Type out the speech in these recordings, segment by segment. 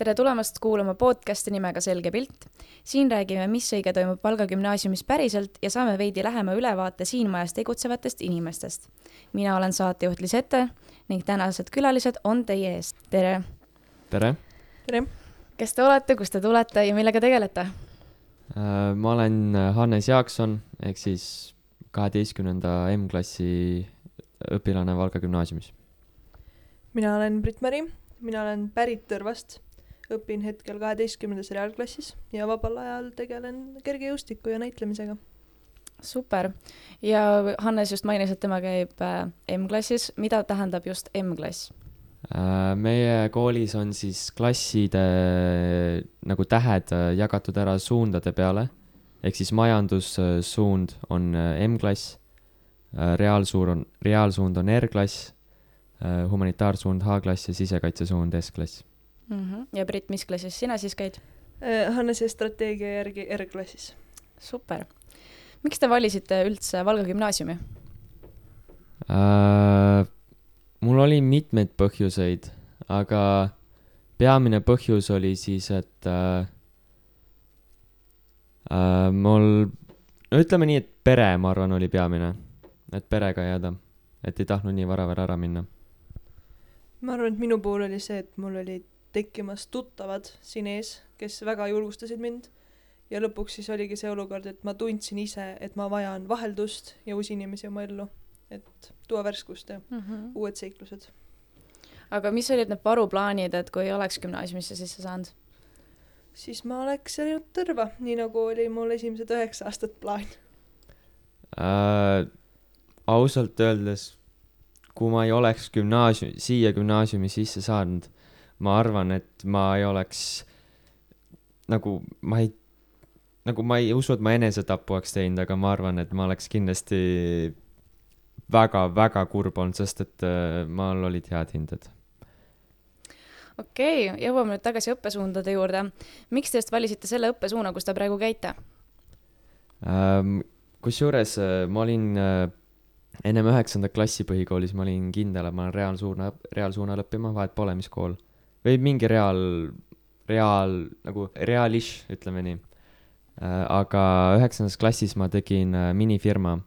tere tulemast kuulama podcasti nimega Selge pilt. siin räägime, mis õige toimub Valga gümnaasiumis päriselt ja saame veidi lähema ülevaate siin majas tegutsevatest inimestest. mina olen saatejuht Lisette ning tänased külalised on teie ees. tere! tere! tere! kes te olete, kust te tulete ja millega tegelete? Äh, ma olen Hannes Jaakson ehk siis kaheteistkümnenda M-klassi õpilane Valga gümnaasiumis. mina olen Brit-Mari, mina olen pärit Tõrvast õpin hetkel kaheteistkümnendas reaalklassis ja vabal ajal tegelen kergejõustiku ja näitlemisega. super. ja Hannes just mainis, et tema käib äh, M-klassis. mida tähendab just M-klass? Äh, meie koolis on siis klasside nagu tähed äh, jagatud ära suundade peale. ehk siis majandussuund on M-klass, reaalsuur on, reaalsuund on R-klass, humanitaarsuund H-klass ja sisekaitsesuund S-klass mm. -hmm. ja Brit, mis klassis sina siis käid? Äh, Hannese strateegia järgi R-klassis. super. miks te valisite üldse Valga gümnaasiumi äh,? mul oli mitmeid põhjuseid, aga peamine põhjus oli siis, et äh, äh, mul, no ütleme nii, et pere, ma arvan, oli peamine, et perega jääda, et ei tahtnud nii vara veel ära minna. ma arvan, et minu puhul oli see, et mul olid tekkimas tuttavad siin ees, kes väga julgustasid mind ja lõpuks siis oligi see olukord, et ma tundsin ise, et ma vajan vaheldust ja uusi inimesi oma ellu, et tuua värskust ja mm -hmm. uued seiklused. aga mis olid need varuplaanid, et kui oleks gümnaasiumisse sisse saanud? siis ma oleks jäänud Tõrva, nii nagu oli mul esimesed üheksa aastat plaan äh,. ausalt öeldes, kui ma ei oleks gümnaasium, siia gümnaasiumi sisse saanud ma arvan, et ma ei oleks nagu, ma ei, nagu ma ei usu, et ma enesetapu oleks teinud, aga ma arvan, et ma oleks kindlasti väga-väga kurb olnud, sest et äh, mul olid head hinded. okei okay,, jõuame nüüd tagasi õppesuundade juurde. miks te just valisite selle õppesuuna, kus te praegu käite ähm,? kusjuures äh, ma olin äh, ennem üheksandat klassi põhikoolis, ma olin kindel, et ma olen reaalsuuna, reaalsuunal õppima, vahet pole, mis kool või mingi reaal, reaal, nagu reaalish, ütleme nii. Äh, aga üheksandas klassis ma tegin äh, minifirma.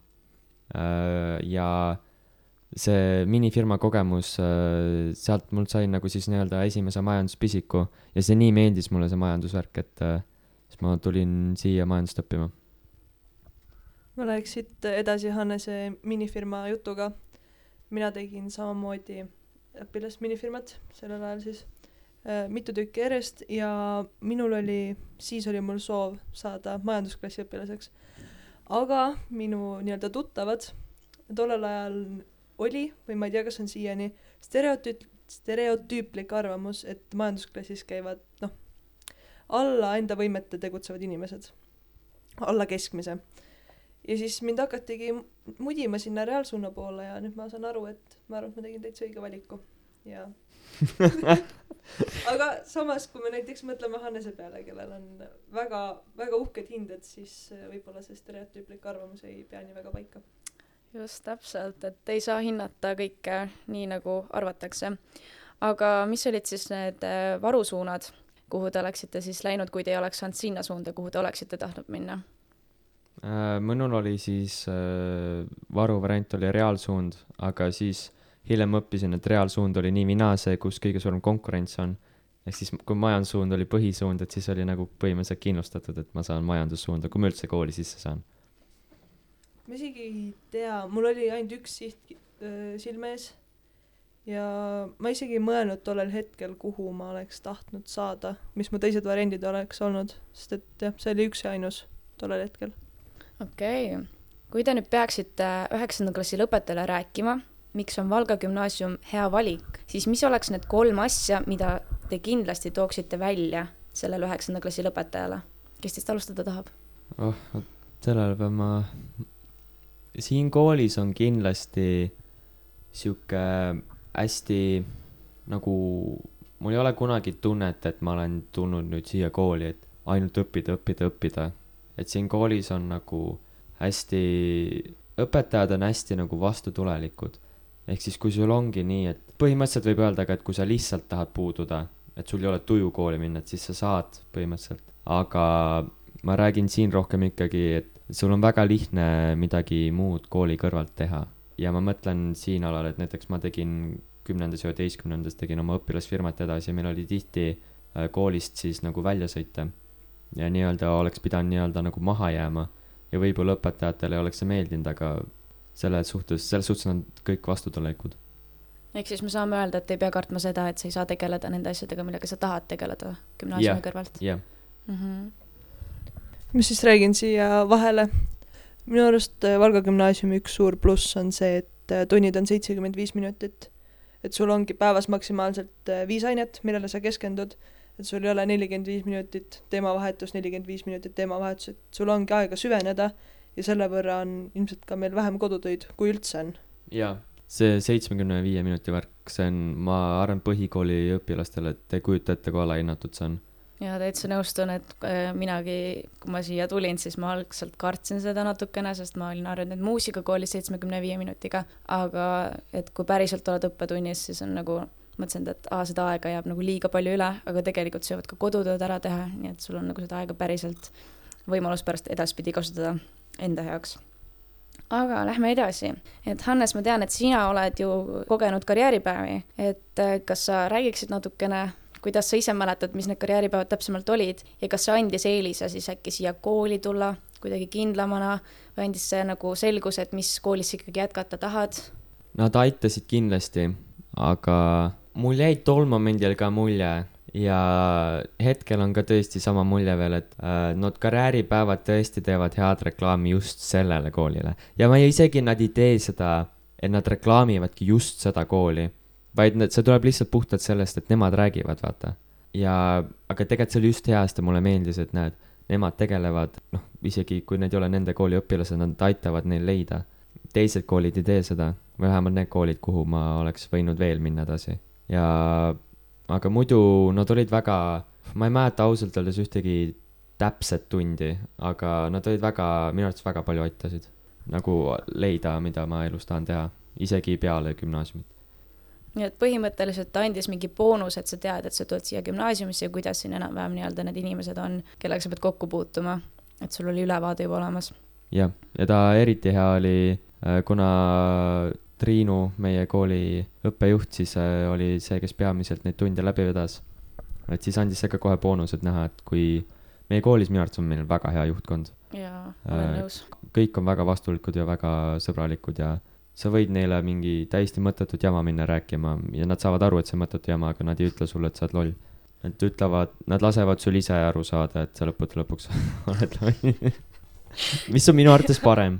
Äh, ja see minifirma kogemus, sealt mul sai nagu siis nii-öelda esimese majanduspisiku ja see nii meeldis mulle, see majandusvärk, et siis ma tulin siia majandust õppima. ma läheks siit edasi Hannese minifirma jutuga. mina tegin samamoodi õpilasminifirmat sellel ajal siis mitu tükki järjest ja minul oli, siis oli mul soov saada majandusklassi õpilaseks. aga minu nii-öelda tuttavad tollel ajal oli või ma ei tea, kas on siiani stereotüüp, stereotüüplik arvamus, et majandusklassis käivad noh, alla enda võimete tegutsevad inimesed, alla keskmise. ja siis mind hakatigi mudima sinna reaalsuuna poole ja nüüd ma saan aru, et ma arvan, et ma tegin täitsa õige valiku ja aga samas, kui me näiteks mõtleme Hannese peale, kellel on väga, väga uhked hinded, siis äh, võib-olla see stereotüüplik arvamus ei pea nii väga paika. just täpselt, et ei saa hinnata kõike nii, nagu arvatakse. aga mis olid siis need äh, varusuunad, kuhu te oleksite siis läinud, kui te ei oleks saanud sinna suunda, kuhu te oleksite tahtnud minna? Äh, minul oli siis varuvariant oli reaalsuund, aga siis hiljem õppisin, et reaalsuund oli nii või naa see, kus kõige suurem konkurents on. ehk siis, kui majandussuund oli põhisuund, et siis oli nagu põhimõtteliselt kindlustatud, et ma saan majandussuunda, kui ma üldse kooli sisse saan. ma isegi ei tea, mul oli ainult üks siht äh, silme ees ja ma isegi ei mõelnud tollel hetkel, kuhu ma oleks tahtnud saada, mis mu teised variandid oleks olnud, sest et jah, see oli üks ja ainus tollel hetkel. okei okay., kui te nüüd peaksite üheksanda klassi lõpetajale rääkima miks on Valga gümnaasium hea valik, siis mis oleks need kolm asja, mida te kindlasti tooksite välja sellele üheksanda klassi lõpetajale? kes teist alustada tahab? oh, sellele pean ma, siin koolis on kindlasti sihuke hästi nagu, mul ei ole kunagi tunnet, et ma olen tulnud nüüd siia kooli, et ainult õppida, õppida, õppida. et siin koolis on nagu hästi, õpetajad on hästi nagu vastutulelikud ehk siis, kui sul ongi nii, et põhimõtteliselt võib öelda ka, et kui sa lihtsalt tahad puududa, et sul ei ole tuju kooli minna, et siis sa saad põhimõtteliselt, aga ma räägin siin rohkem ikkagi, et sul on väga lihtne midagi muud kooli kõrvalt teha. Ja ma mõtlen siin alal, et näiteks ma tegin kümnendas ja üheteistkümnendas tegin oma õpilasfirmat edasi ja meil oli tihti äh, koolist siis nagu välja sõita ja nii-öelda oleks pidanud nii-öelda nagu maha jääma. Ja võib-olla õpetajatele oleks see meeldinud, aga selles suhtes, selles suhtes on kõik vastutulelikud. ehk siis me saame öelda, et ei pea kartma seda, et sa ei saa tegeleda nende asjadega, millega sa tahad tegeleda gümnaasiumi Jah. kõrvalt jah, mm. -hmm. ma siis räägin siia vahele. minu arust äh, Valga gümnaasiumi üks suur pluss on see, et äh, tunnid on seitsekümmend viis minutit. et sul ongi päevas maksimaalselt äh, viis ainet, millele sa keskendud. et sul ei ole nelikümmend viis minutit teemavahetus, nelikümmend viis minutit teemavahetus, et sul ongi aega süveneda ja selle võrra on ilmselt ka meil vähem kodutöid, kui üldse on. jaa. see seitsmekümne viie minuti värk, see on, ma arvan, põhikooli õpilastele, et te kujuta ette, kui alahinnatud see on. ja täitsa nõustun, et äh, minagi, kui ma siia tulin, siis ma algselt kartsin seda natukene, sest ma olin harjunud muusikakoolis seitsmekümne viie minutiga, aga et kui päriselt oled õppetunnis, siis on nagu mõtlesin, et aa, seda aega jääb nagu liiga palju üle, aga tegelikult sa jõuad ka kodutööd ära teha, nii et sul on nagu seda aega päriselt võimalus pärast edaspidi kasutada enda heaks. aga lähme edasi, et Hannes, ma tean, et sina oled ju kogenud karjääripäevi, et äh, kas sa räägiksid natukene kuidas sa ise mäletad, mis need karjääripäevad täpsemalt olid ja kas see andis eelise siis äkki siia kooli tulla kuidagi kindlamana või andis see nagu selguse, et mis koolis sa ikkagi jätkata tahad? Nad aitasid kindlasti, aga mul jäi tol momendil ka mulje ja hetkel on ka tõesti sama mulje veel, et äh, need karjääripäevad tõesti teevad head reklaami just sellele koolile ja ma isegi nad ei tee seda, et nad reklaamivadki just seda kooli, vaid need, see tuleb lihtsalt puhtalt sellest, et nemad räägivad, vaata. ja, aga tegelikult see oli just hea, sest mulle meeldis, et näed, nemad tegelevad, noh, isegi kui need ei ole nende kooli õpilased, nad aitavad neil leida. teised koolid ei tee seda või vähemalt need koolid, kuhu ma oleks võinud veel minna edasi ja aga muidu nad olid väga, ma ei mäleta ausalt öeldes ühtegi täpset tundi, aga nad olid väga, minu arvates väga palju aitasid nagu leida, mida ma elus tahan teha, isegi peale gümnaasiumit. nii et põhimõtteliselt ta andis mingi boonus, et sa tead, et sa tuled siia gümnaasiumisse ja kuidas siin enam-vähem nii-öelda need inimesed on, kellega sa pead kokku puutuma. et sul oli ülevaade juba olemas. jah, ja ta eriti hea oli, kuna Triinu, meie kooli õppejuht, siis äh, oli see, kes peamiselt neid tunde läbi vedas. et siis andis see ka kohe boonused näha, et kui meie koolis minu arvates on meil väga hea juhtkond, jaa, olen Äh, nõus. kõik on väga vastulikud ja väga sõbralikud ja sa võid neile mingi täiesti mõttetut jama minna rääkima ja nad saavad aru, et see on mõttetu jama, aga nad ei ütle sulle, et sa oled loll. Nad ütlevad, nad lasevad sul ise aru saada, et sa lõppude lõpuks oled loll. mis on minu arvates parem.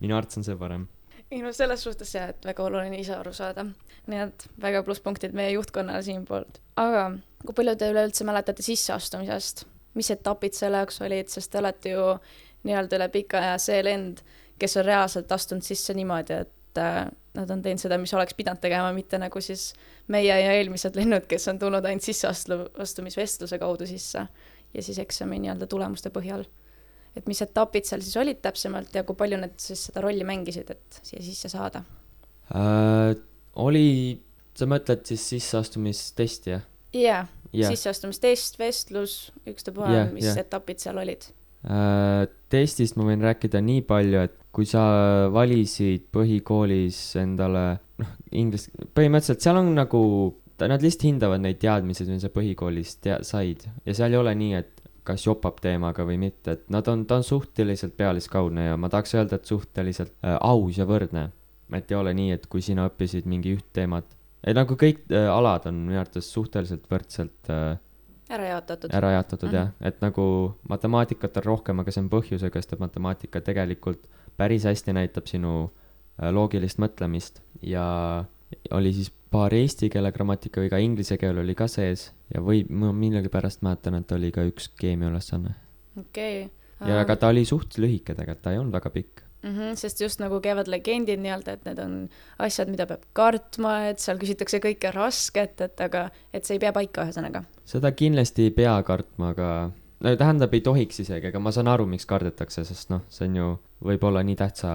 minu arvates on see parem. Ei no selles suhtes jah, et väga oluline ise aru saada. nii et väga plusspunktid meie juhtkonnale siinpoolt. aga kui palju te üleüldse mäletate sisseastumisest? mis etapid selle jaoks olid, sest te olete ju nii-öelda üle pika aja see lend, kes on reaalselt astunud sisse niimoodi, et äh, nad on teinud seda, mis oleks pidanud tegema, mitte nagu siis meie ja eelmised lennud, kes on tulnud ainult sisseastumisvestluse kaudu sisse ja siis eksami nii-öelda tulemuste põhjal et mis etapid seal siis olid täpsemalt ja kui palju need siis seda rolli mängisid, et siia sisse saada? äh,. oli, sa mõtled siis sisseastumistesti jah? jaa, jah, sisseastumistest, vestlus, ükstapuha yeah,, mis yeah. etapid seal olid. Äh, testist ma võin rääkida nii palju, et kui sa valisid põhikoolis endale, noh, inglise, põhimõtteliselt seal on nagu, nad lihtsalt hindavad neid teadmisi, mis sa põhikoolis tea-, said ja seal ei ole nii, et kas jopab teemaga või mitte, et nad on, ta on suhteliselt pealiskaudne ja ma tahaks öelda, et suhteliselt äh, aus ja võrdne. et ei ole nii, et kui sina õppisid mingi üht teemat, et nagu kõik äh, alad on minu arvates suhteliselt võrdselt äh, ära jaotatud. ära jaotatud Mhm. jah, et nagu matemaatikat on rohkem, aga see on põhjusega, sest et matemaatika tegelikult päris hästi näitab sinu äh, loogilist mõtlemist ja oli siis paar eesti keele grammatika või ka inglise keel oli ka sees ja või ma millegipärast mäletan, et oli ka üks keemiaülesanne. okei ja aga ta oli suht lühike tegelikult, ta ei olnud väga pikk. mm. -hmm, sest just nagu käivad legendid nii-öelda, et need on asjad, mida peab kartma, et seal küsitakse kõike rasket, et aga, et see ei pea paika, ühesõnaga. seda kindlasti ei pea kartma, aga no tähendab, ei tohiks isegi, aga ma saan aru, miks kardetakse, sest noh, see on ju võib-olla nii tähtsa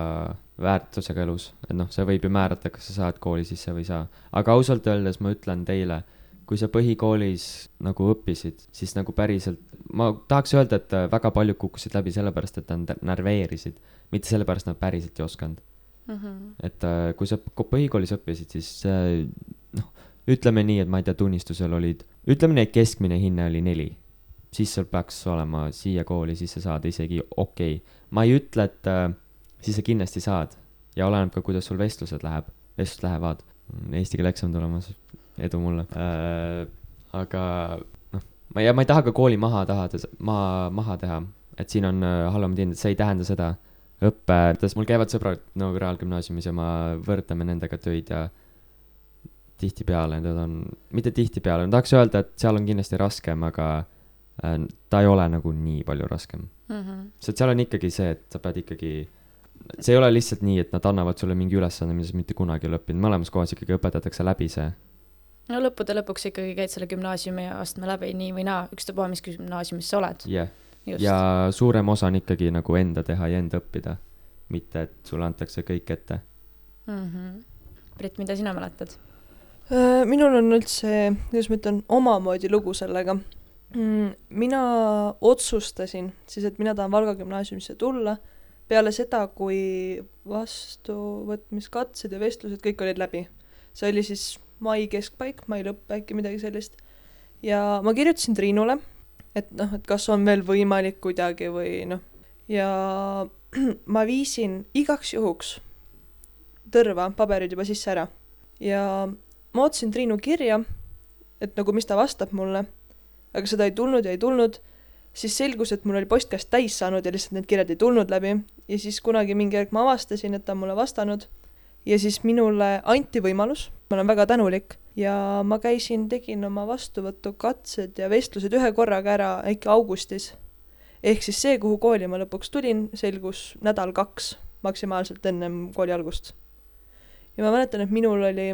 väärtusega elus, et noh, see võib ju määrata, kas sa saad kooli sisse või ei saa. aga ausalt öeldes ma ütlen teile, kui sa põhikoolis nagu õppisid, siis nagu päriselt, ma tahaks öelda, et väga paljud kukkusid läbi sellepärast, et nad närveerisid, mitte sellepärast, et nad päriselt ei osanud. mm. -hmm. et äh, kui sa ko- põhikoolis õppisid, siis äh, noh, ütleme nii, et ma ei tea, tunnistusel olid, ütleme nii, et keskmine hinne oli neli. Siis sul peaks olema siia kooli sisse saada isegi okei okay.. ma ei ütle, et äh, siis sa kindlasti saad ja oleneb ka, kuidas sul vestlused läheb, vestlused lähevad. Eesti keele eksam tulemas, edu mulle äh,. aga noh, ma ja ma ei taha ka kooli maha taha, maha, maha teha, et siin on äh, halvemad hinded, see ei tähenda seda õppe, mul käivad sõbrad Nõukogude Reaalgümnaasiumis ja ma võrdleme nendega töid ja tihtipeale need on, mitte tihtipeale, ma tahaks öelda, et seal on kindlasti raskem, aga ta ei ole nagu nii palju raskem. Mm -hmm. sest seal on ikkagi see, et sa pead ikkagi, see ei ole lihtsalt nii, et nad annavad sulle mingi ülesande, mida sa mitte kunagi ei ole õppinud, mõlemas kohas ikkagi õpetatakse läbi see. no lõppude lõpuks ikkagi käid selle gümnaasiumi astme läbi nii või naa, ükstapuha, mis gümnaasiumis sa oled. just. ja suurem osa on ikkagi nagu enda teha ja enda õppida, mitte et sulle antakse kõik ette. mm. -hmm. Brit, mida sina mäletad? Äh, minul on üldse, kuidas ma ütlen, omamoodi lugu sellega. Mina otsustasin siis, et mina tahan Valga gümnaasiumisse tulla peale seda, kui vastuvõtmiskatsed ja vestlused kõik olid läbi. see oli siis mai keskpaik, mai lõpp äkki midagi sellist. ja ma kirjutasin Triinule, et noh, et kas on veel võimalik kuidagi või noh, ja ma viisin igaks juhuks tõrva paberid juba sisse ära ja ma ootasin Triinu kirja, et nagu mis ta vastab mulle, aga seda ei tulnud ja ei tulnud, siis selgus, et mul oli postkast täis saanud ja lihtsalt need kirjad ei tulnud läbi ja siis kunagi mingi hetk ma avastasin, et ta on mulle vastanud ja siis minule anti võimalus, ma olen väga tänulik ja ma käisin, tegin oma vastuvõtukatsed ja vestlused ühe korraga ära äkki augustis. ehk siis see, kuhu kooli ma lõpuks tulin, selgus nädal-kaks maksimaalselt ennem kooli algust. ja ma mäletan, et minul oli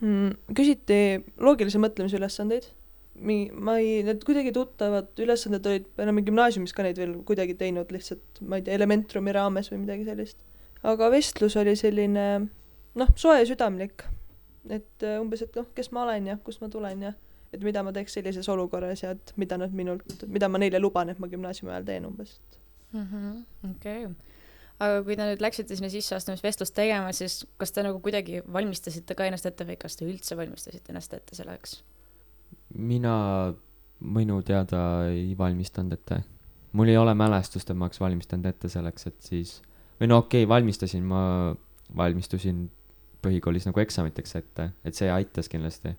mm,, küsiti loogilise mõtlemise ülesandeid. mi-, ma ei, need kuidagi tuttavad ülesanded olid, me oleme gümnaasiumis ka neid veel kuidagi teinud lihtsalt, ma ei tea, Elementrumi raames või midagi sellist. aga vestlus oli selline noh, soe ja südamlik. et äh, umbes, et noh, kes ma olen ja kust ma tulen ja et mida ma teeks sellises olukorras ja et mida nad minult, mida ma neile luban, et ma gümnaasiumi ajal teen umbes. okei. aga kui te nüüd läksite sinna sisseastumisvestlust tegema, siis kas te nagu kuidagi valmistasite ka ennast ette või kas te üldse valmistasite ennast ette selleks? Mina minu teada ei valmistanud ette. mul ei ole mälestust, et ma oleks valmistanud ette selleks, et siis, või no okei okay,, valmistasin, ma valmistusin põhikoolis nagu eksamiteks ette, et see aitas kindlasti.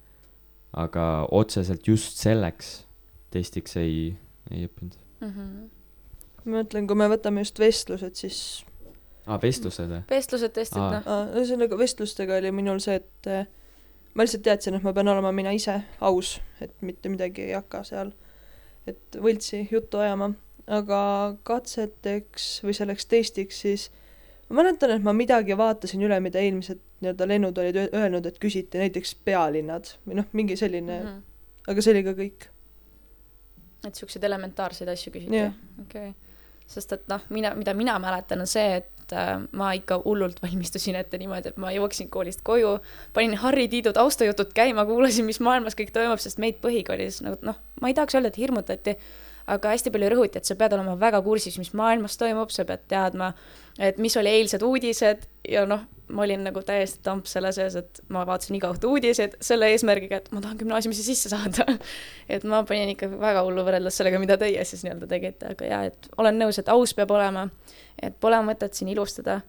aga otseselt just selleks testiks ei, ei õppinud. ma mõtlen, kui me võtame just vestlused, siis aa, vestlused või? vestlused, testid, Aa. noh. Ühesõnaga vestlustega oli minul see, et äh, ma lihtsalt teadsin, et ma pean olema mina ise aus, et mitte midagi ei hakka seal, et võltsi juttu ajama, aga katseteks või selleks testiks siis ma mäletan, et ma midagi vaatasin üle, mida eelmised nii-öelda lennud olid öelnud, et küsiti näiteks pealinnad või noh, mingi selline mm. -hmm. aga see oli ka kõik. et siukseid elementaarseid asju küsiti okei okay.. sest et noh, mina, mida mina mäletan, on see, et äh, ma ikka hullult valmistusin ette niimoodi, et ma jõuaksin koolist koju, panin Harri Tiidu taustajutud käima, kuulasin, mis maailmas kõik toimub, sest meid põhikoolis nagu noh, ma ei tahaks öelda, et hirmutati, aga hästi palju rõhuti, et sa pead olema väga kursis, mis maailmas toimub, sa pead teadma, et mis oli eilsed uudised ja noh, ma olin nagu täiesti tamp selle sees, et ma vaatasin iga õhtu uudiseid selle eesmärgiga, et ma tahan gümnaasiumisse sisse saada. et ma panin ikka väga hullu võrreldes sellega, mida teie siis nii-öelda tegite, aga jaa, et olen nõus, et aus peab olema, et pole mõtet siin ilustada,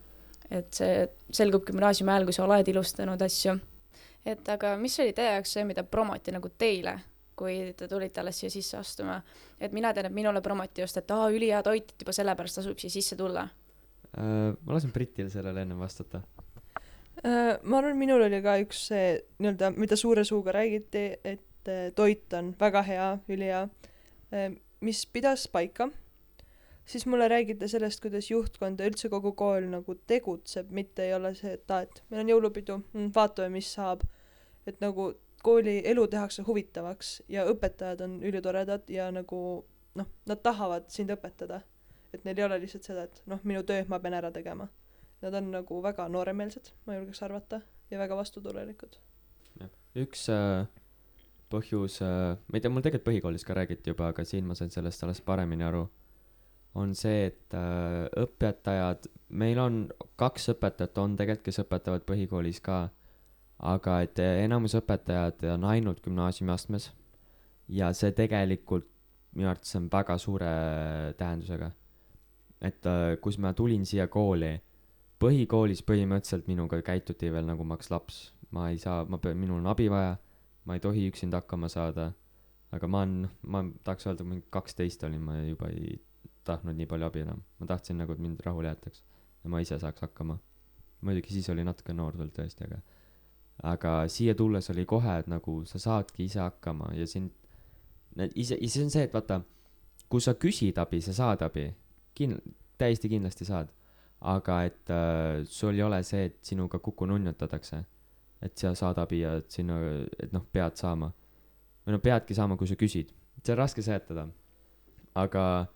et see selgub gümnaasiumi ajal, kui sa oled ilustanud asju. et aga mis oli teie jaoks see, mida promoti nagu teile, kui te tulite alles siia sisse astuma? et mina tean, et minule promoti just, et aa, ülihea toit, et juba sellepärast tasub siia sisse tulla. Äh, ma lasen Britil sellele ennem vastata. Äh, ma arvan, minul oli ka üks see nii-öelda, mida suure suuga räägiti, et äh, toit on väga hea, ülihea, mis pidas paika, siis mulle räägiti sellest, kuidas juhtkond ja üldse kogu kool nagu tegutseb, mitte ei ole see, et aa, et meil on jõulupidu mm,, vaatame, mis saab. et nagu kooli elu tehakse huvitavaks ja õpetajad on ülitoredad ja nagu noh, nad tahavad sind õpetada. et neil ei ole lihtsalt seda, et noh, minu töö ma pean ära tegema Nad on nagu väga nooremeelsed, ma julgeks arvata, ja väga vastutulelikud. üks äh, põhjus, ma ei tea, mul tegelikult põhikoolis ka räägiti juba, aga siin ma sain sellest alles paremini aru, on see, et äh, õpetajad, meil on kaks õpetajat on tegelikult, kes õpetavad põhikoolis ka, aga et enamus õpetajad on ainult gümnaasiumiastmes. Ja see tegelikult minu arvates on väga suure tähendusega. et äh, kus ma tulin siia kooli, põhikoolis põhimõtteliselt minuga käituti veel nagu ma oleks laps, ma ei saa, ma pean, minul on abi vaja, ma ei tohi üksinda hakkama saada, aga ma olen, ma tahaks öelda, mingi kaksteist olin, ma juba ei tahtnud nii palju abi enam, ma tahtsin nagu, et mind rahule jäetaks. Ja ma ise saaks hakkama. muidugi siis oli natuke noor veel tõesti, aga aga siia tulles oli kohe, et nagu sa saadki ise hakkama ja sind, ise, see on see, et vaata, kui sa küsid abi, sa saad abi, kin-, täiesti kindlasti saad. aga et äh, sul ei ole see, et sinuga kuku nunnutatakse, et sa saad abi ja et sinu, et noh, pead saama. või no peadki saama, kui sa küsid, see on raske seletada. aga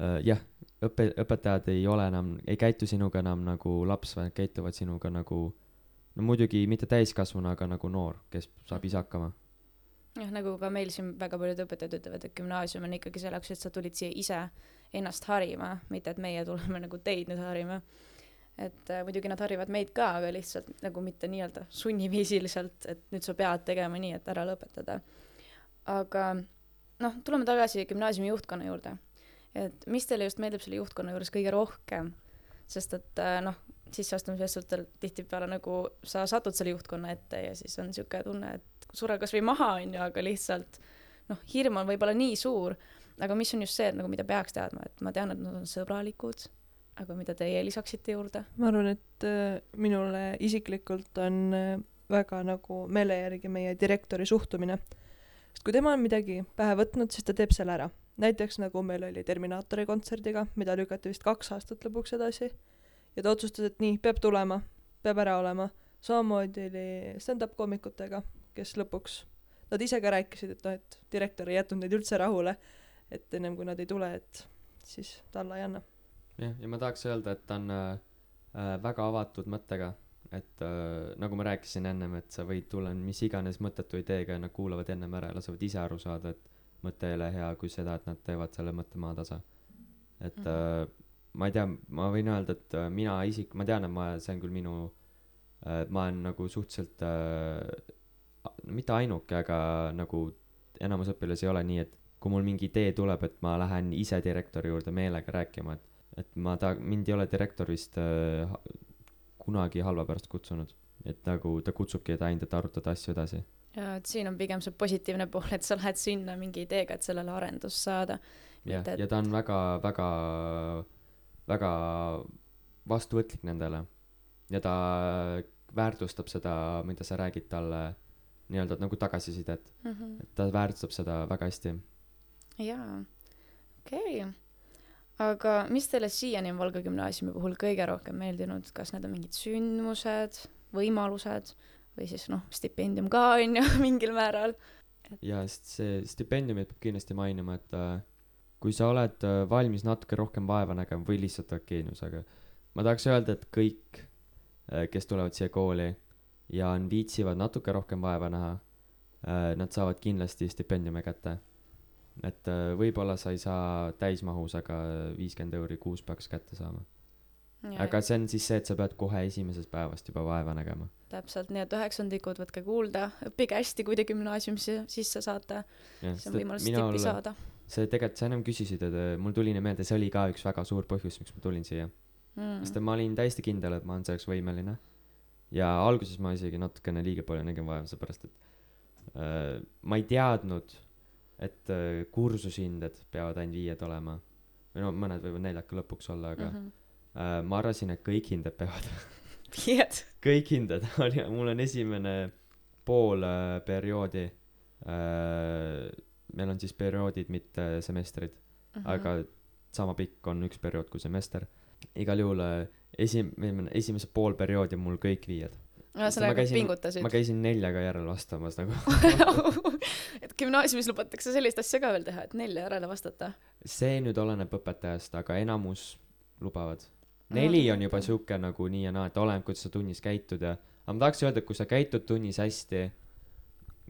äh, jah, õpe, õpetajad ei ole enam, ei käitu sinuga enam nagu laps, vaid käituvad sinuga nagu no muidugi mitte täiskasvanu, aga nagu noor, kes saab ise hakkama. jah, nagu ka meil siin väga paljud õpetajad ütlevad, et gümnaasium on ikkagi selleks, et sa tulid siia ise ennast harima, mitte et meie tuleme nagu teid nüüd harima. et äh, muidugi nad harivad meid ka, aga lihtsalt nagu mitte nii-öelda sunniviisiliselt, et nüüd sa pead tegema nii, et ära lõpetada. aga noh, tuleme tagasi gümnaasiumi juhtkonna juurde. et mis teile just meeldib selle juhtkonna juures kõige rohkem? sest et äh, noh, sisseastumisvestlustel tihtipeale nagu sa satud selle juhtkonna ette ja siis on niisugune tunne, et sure kasvõi maha, onju, aga lihtsalt noh, hirm on võib-olla nii suur, aga mis on just see, et nagu mida peaks teadma, et ma tean, et nad on sõbralikud, aga mida teie lisaksite juurde? ma arvan, et äh, minule isiklikult on äh, väga nagu meele järgi meie direktori suhtumine. sest kui tema on midagi pähe võtnud, siis ta teeb selle ära. näiteks nagu meil oli Terminaatori kontserdiga, mida lükati vist kaks aastat lõpuks edasi ja ta otsustas, et nii, peab tulema, peab ära olema. samamoodi oli stand-up koomikutega, kes lõpuks, nad ise ka rääkisid, et noh, et direktor ei jätnud neid üldse rahule, et ennem kui nad ei tule, et siis ta alla ei anna. jah, ja ma tahaks öelda, et ta on äh, äh, väga avatud mõttega, et äh, nagu ma rääkisin ennem, et sa võid tulla mis iganes mõttetu ideega ja nad kuulavad ennem ära ja lasevad ise aru saada, et mõte ei ole hea, kui seda, et nad teevad selle mõtte maatasa. et Mhm. äh, ma ei tea, ma võin öelda, et äh, mina isik, ma tean, et ma, see on küll minu äh,, ma olen nagu suhteliselt äh,, mitte ainuke, aga nagu enamus õpilasi ei ole nii, et kui mul mingi idee tuleb, et ma lähen ise direktori juurde meelega rääkima, et et ma ta, mind ei ole direktor vist äh, kunagi halva pärast kutsunud. et nagu ta kutsubki ta ainult, et arutada asju edasi. ja et siin on pigem see positiivne pool, et sa lähed sinna mingi ideega, et sellele arendust saada. jah et- ja ta on väga, väga, väga vastuvõtlik nendele. ja ta väärtustab seda, mida sa räägid talle nii-öelda nagu tagasisidet, et ta väärtustab seda väga hästi. jaa, okei okay.. aga mis teile siiani on Valga gümnaasiumi puhul kõige rohkem meeldinud, kas need on mingid sündmused, võimalused või siis noh, stipendium ka on ju mingil määral. ja sest see stipendiumit peab kindlasti mainima, et äh, kui sa oled äh, valmis natuke rohkem vaeva nägema või lihtsalt oled geenius, aga ma tahaks öelda, et kõik, kes tulevad siia kooli ja on, viitsivad natuke rohkem vaeva näha, nad saavad kindlasti stipendiumi kätte. et äh, võib-olla sa ei saa täismahus, aga viiskümmend euri kuus peaks kätte saama. aga see on siis see, et sa pead kohe esimesest päevast juba vaeva nägema. täpselt, nii et üheksandikud, võtke kuulda, õppige hästi, kui te gümnaasiumisse sisse saate, see on võimalus tipi saada see tegelikult, sa ennem küsisid, et äh, mul tuli meelde, see oli ka üks väga suur põhjus, miks ma tulin siia. mm. sest. ma olin täiesti kindel, et ma olen selleks võimeline. ja alguses ma isegi natukene liiga palju nägin vaeva, seepärast et äh, ma ei teadnud, et äh, kursushinded peavad ainult viied olema. või no mõned võivad neljad ka lõpuks olla, aga mm -hmm. äh, ma arvasin, et kõik hinded peavad, viied. kõik hinded oli, mul on esimene pool äh, perioodi äh,. Meil on siis perioodid, mitte semestrid. Mhm. aga sama pikk on üks periood kui semester. igal juhul äh, esi-, esimese pool perioodi on mul kõik viied. ühesõnaga pingutasid ma. käisin neljaga järele vastamas nagu. et gümnaasiumis lubatakse sellist asja ka veel teha, et nelja järele vastata. see nüüd oleneb õpetajast, aga enamus lubavad. neli on juba sihuke nagu nii ja naa, et oleneb, kuidas sa tunnis käitud ja, aga ma tahaks öelda, et kui sa käitud tunnis hästi,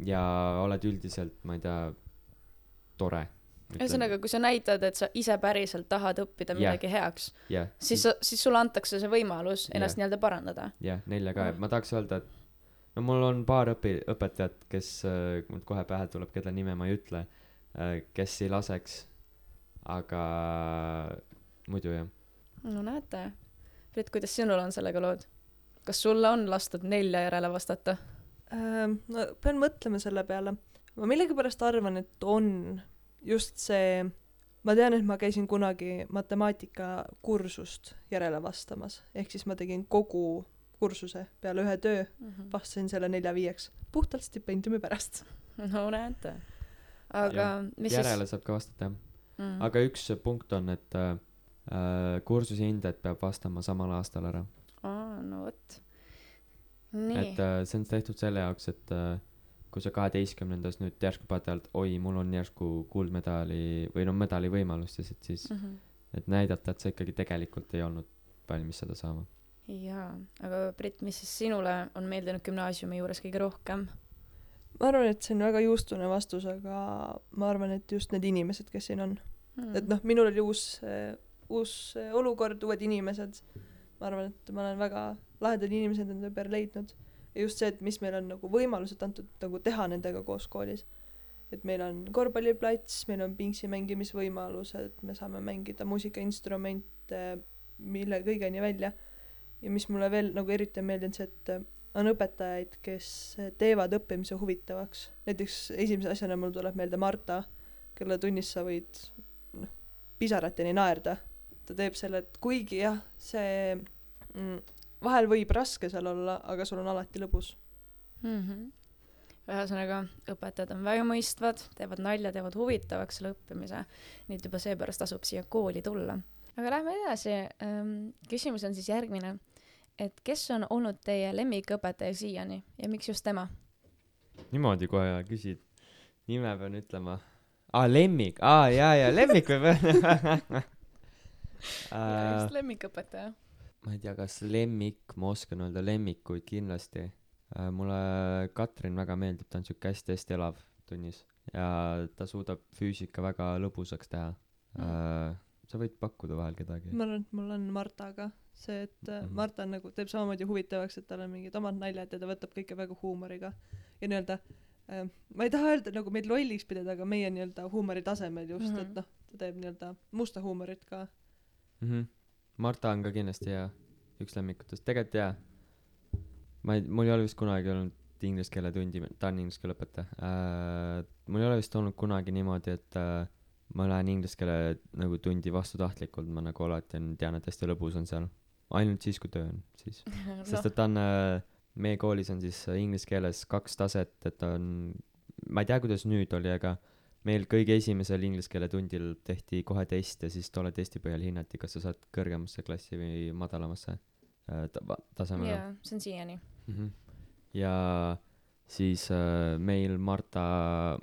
ja oled üldiselt, ma ei tea, tore. ühesõnaga, kui sa näitad, et sa ise päriselt tahad õppida midagi heaks, jah, siis, siis sulle antakse see võimalus ennast nii-öelda parandada. jah, nelja ka Ah., ma tahaks öelda, et no mul on paar õpi-, õpetajat, kes äh, mul kohe pähe tuleb, kelle nime ma ei ütle, kes ei laseks, aga muidu jah. no näete. Brit, kuidas sinul on sellega lood? kas sulle on lastud nelja järele vastata? Ähm, no pean mõtlema selle peale. Ma millegipärast arvan, et on just see, ma tean, et ma käisin kunagi matemaatikakursust järele vastamas, ehk siis ma tegin kogu kursuse peale ühe töö, vastasin selle nelja-viieks, puhtalt stipendiumi pärast. no näete. aga Jah. mis järele saab ka vastata jah. siis mm.? aga üks punkt on, et äh, äh, kursuse hindajad peab vastama samal aastal ära. aa, no vot. et. äh, see on tehtud selle jaoks, et äh, kui sa kaheteistkümnendas nüüd järsku et oi, mul on järsku kuldmedali või no medali võimalus siis, et siis, Mhm. et näidata, et sa ikkagi tegelikult ei olnud valmis seda saama. jaa, aga Brit, mis siis sinule on meeldinud gümnaasiumi juures kõige rohkem? ma arvan, et see on väga juustune vastus, aga ma arvan, et just need inimesed, kes siin on. Mm. et noh, minul oli uus, uus olukord, uued inimesed. ma arvan, et ma olen väga lahedad inimesed enda ümber leidnud. Ja just see, et mis meil on nagu võimalused antud nagu teha nendega koos koolis. et meil on korvpalliplats, meil on pingsi mängimisvõimalused, me saame mängida muusikainstrumente, mille kõigeni välja. ja mis mulle veel nagu eriti on meeldinud, see, et on õpetajaid, kes teevad õppimise huvitavaks. näiteks esimese asjana mul tuleb meelde Marta, kelle tunnis sa võid noh, pisarateni naerda. ta teeb selle, et kuigi jah, see mm, vahel võib raske seal olla, aga sul on alati lõbus. mm. -hmm. ühesõnaga, õpetajad on väga mõistvad, teevad nalja, teevad huvitavaks selle õppimise, nii et juba seepärast tasub siia kooli tulla. aga lähme edasi, küsimus on siis järgmine, et kes on olnud teie lemmikõpetaja siiani ja miks just tema? niimoodi kohe küsid, nime pean ütlema. aa, lemmik, aa jaa, jaa, lemmik võib öelda just lemmikõpetaja. Ma ei tea, kas lemmik, ma oskan öelda lemmikuid kindlasti. mulle Katrin väga meeldib, ta on siuke hästi-hästi elav tunnis ja ta suudab füüsika väga lõbusaks teha mm.. sa võid pakkuda vahel kedagi. ma arvan, et mul on Martaga see, et äh, Mhm. Marta on nagu, teeb samamoodi huvitavaks, et tal on mingid omad naljad ja ta võtab kõike väga huumoriga. ja nii-öelda äh,, ma ei taha öelda nagu meid lolliks pidada, aga meie nii-öelda huumori tasemel just mm, -hmm. Mhm. et noh, ta teeb nii-öelda musta huumorit ka. mm. -hmm. Marta on ka kindlasti hea, üks lemmikutest, tegelikult jaa. ma ei, mul ei ole vist kunagi olnud inglise keele tundi, ta on inglise keele õpetaja äh,. mul ei ole vist olnud kunagi niimoodi, et äh, ma lähen inglise keele nagu tundi vastutahtlikult, ma nagu alati on, tean, et hästi lõbus on seal. ainult siis, kui töö on, siis. sest et ta on äh,, meie koolis on siis äh, inglise keeles kaks taset, et on, ma ei tea, kuidas nüüd oli, aga meil kõige esimesel inglise keele tundil tehti kohe test ja siis tolle testi põhjal hinnati, kas sa saad kõrgemasse klassi või madalamasse äh, ta- tasemele jaa, see on siiani. mm. -hmm. ja siis äh, meil Marta,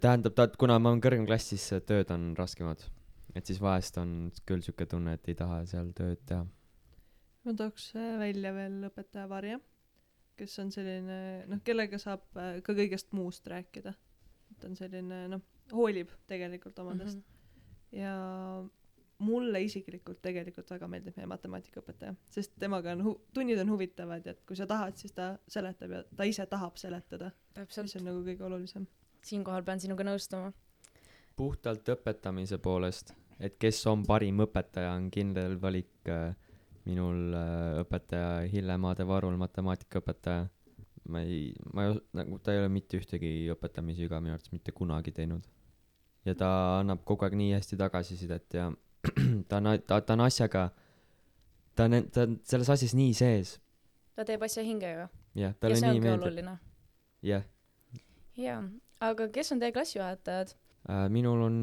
tähendab ta, kuna ma olen kõrgem klass, siis äh, tööd on raskemad. et siis vahest on küll siuke tunne, et ei taha seal tööd teha. ma tooks äh, välja veel õpetaja Varje, kes on selline noh, kellega saab äh, ka kõigest muust rääkida. Ta on selline noh, hoolib tegelikult omadest mm. -hmm. ja mulle isiklikult tegelikult väga meeldib meie matemaatikaõpetaja, sest temaga on hu-, tunnid on huvitavad ja et kui sa tahad, siis ta seletab ja ta ise tahab seletada, mis, on nagu kõige olulisem. siinkohal pean sinuga nõustuma. puhtalt õpetamise poolest, et kes on parim õpetaja, on kindel valik äh, minul äh, õpetaja Hille Maade-Varul, matemaatikaõpetaja. Ma ei, ma ei os-, nagu ta ei ole mitte ühtegi õpetamisviga minu arvates mitte kunagi teinud. ja ta annab kogu aeg nii hästi tagasisidet ja ta on, ta, ta on asjaga, ta on, ta on selles asjas nii sees. ta teeb asja hingega jah, ja talle see nii meeldib. oluline. jah jaa, aga kes on teie klassijuhatajad äh,, minul on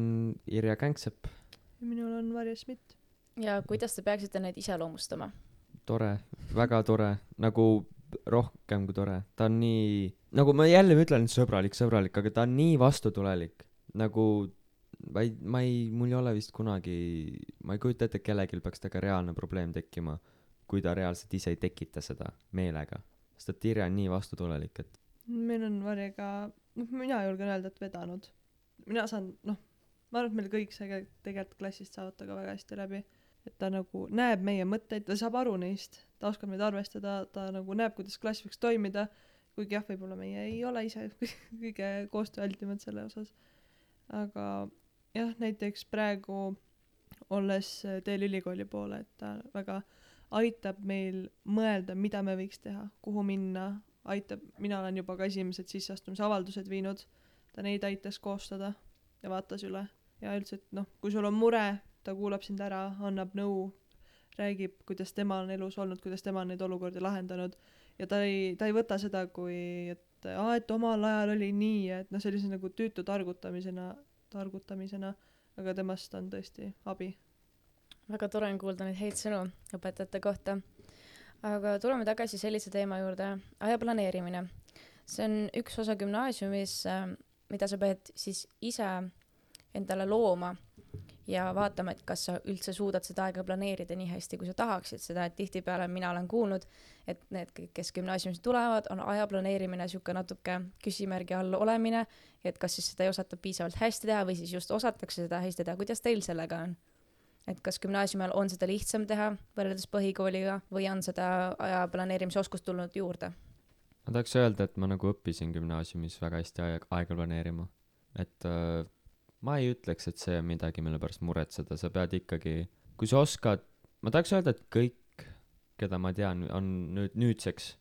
Irja Känksepp, ja minul on Varje Schmidt. ja kuidas te peaksite neid iseloomustama? tore, väga tore, nagu rohkem kui tore, ta on nii, nagu ma jälle ütlen, sõbralik, sõbralik, aga ta on nii vastutulelik, nagu ma ei, ma ei, mul ei ole vist kunagi, ma ei kujuta ette, et kellelgi peaks temaga reaalne probleem tekkima, kui ta reaalselt ise ei tekita seda meelega. sest et Irja on nii vastutulelik, et meil on varjega, noh, mina julgen öelda, et vedanud. mina saan, noh, ma arvan, et meil kõik see tegelikult klassist saavad temaga väga hästi läbi. Et ta nagu näeb meie mõtteid, ta saab aru neist, ta oskab neid arvestada, ta nagu näeb, kuidas klass võiks toimida, kuigi jah, võib-olla meie ei ole ise kõige koostööaltimad selle osas. aga jah, näiteks praegu olles teel ülikooli poole, et ta väga aitab meil mõelda, mida me võiks teha, kuhu minna, aitab, mina olen juba ka esimesed sisseastumisavaldused viinud, ta neid aitas koostada ja vaatas üle ja üldse, et noh, kui sul on mure, ta kuulab sind ära, annab nõu, räägib, kuidas tema on elus olnud, kuidas tema on neid olukordi lahendanud ja ta ei, ta ei võta seda kui, et aa, et omal ajal oli nii, et noh, sellise nagu tüütu targutamisena, targutamisena, aga temast on tõesti abi. väga tore on kuulda neid häid sõnu õpetajate kohta aga tuleme tagasi sellise teema juurde, aja planeerimine. see on üks osa gümnaasiumis, mida sa pead siis ise endale looma ja vaatama, et kas sa üldse suudad seda aega planeerida nii hästi, kui sa tahaksid seda, et tihtipeale mina olen kuulnud, et need, kes gümnaasiumisse tulevad, on aja planeerimine niisugune natuke küsimärgi all olemine, et kas siis seda ei osata piisavalt hästi teha või siis just osatakse seda hästi teha, kuidas teil sellega on? et kas gümnaasiumi ajal on seda lihtsam teha võrreldes põhikooliga või on seda aja planeerimise oskust tulnud juurde? ma tahaks öelda, et ma nagu õppisin gümnaasiumis väga hästi aega, aega planeerima. et äh, ma ei ütleks, et see on midagi, mille pärast muretseda, sa pead ikkagi, kui sa oskad, ma tahaks öelda, et kõik, keda ma tean, on nüüd nüüdseks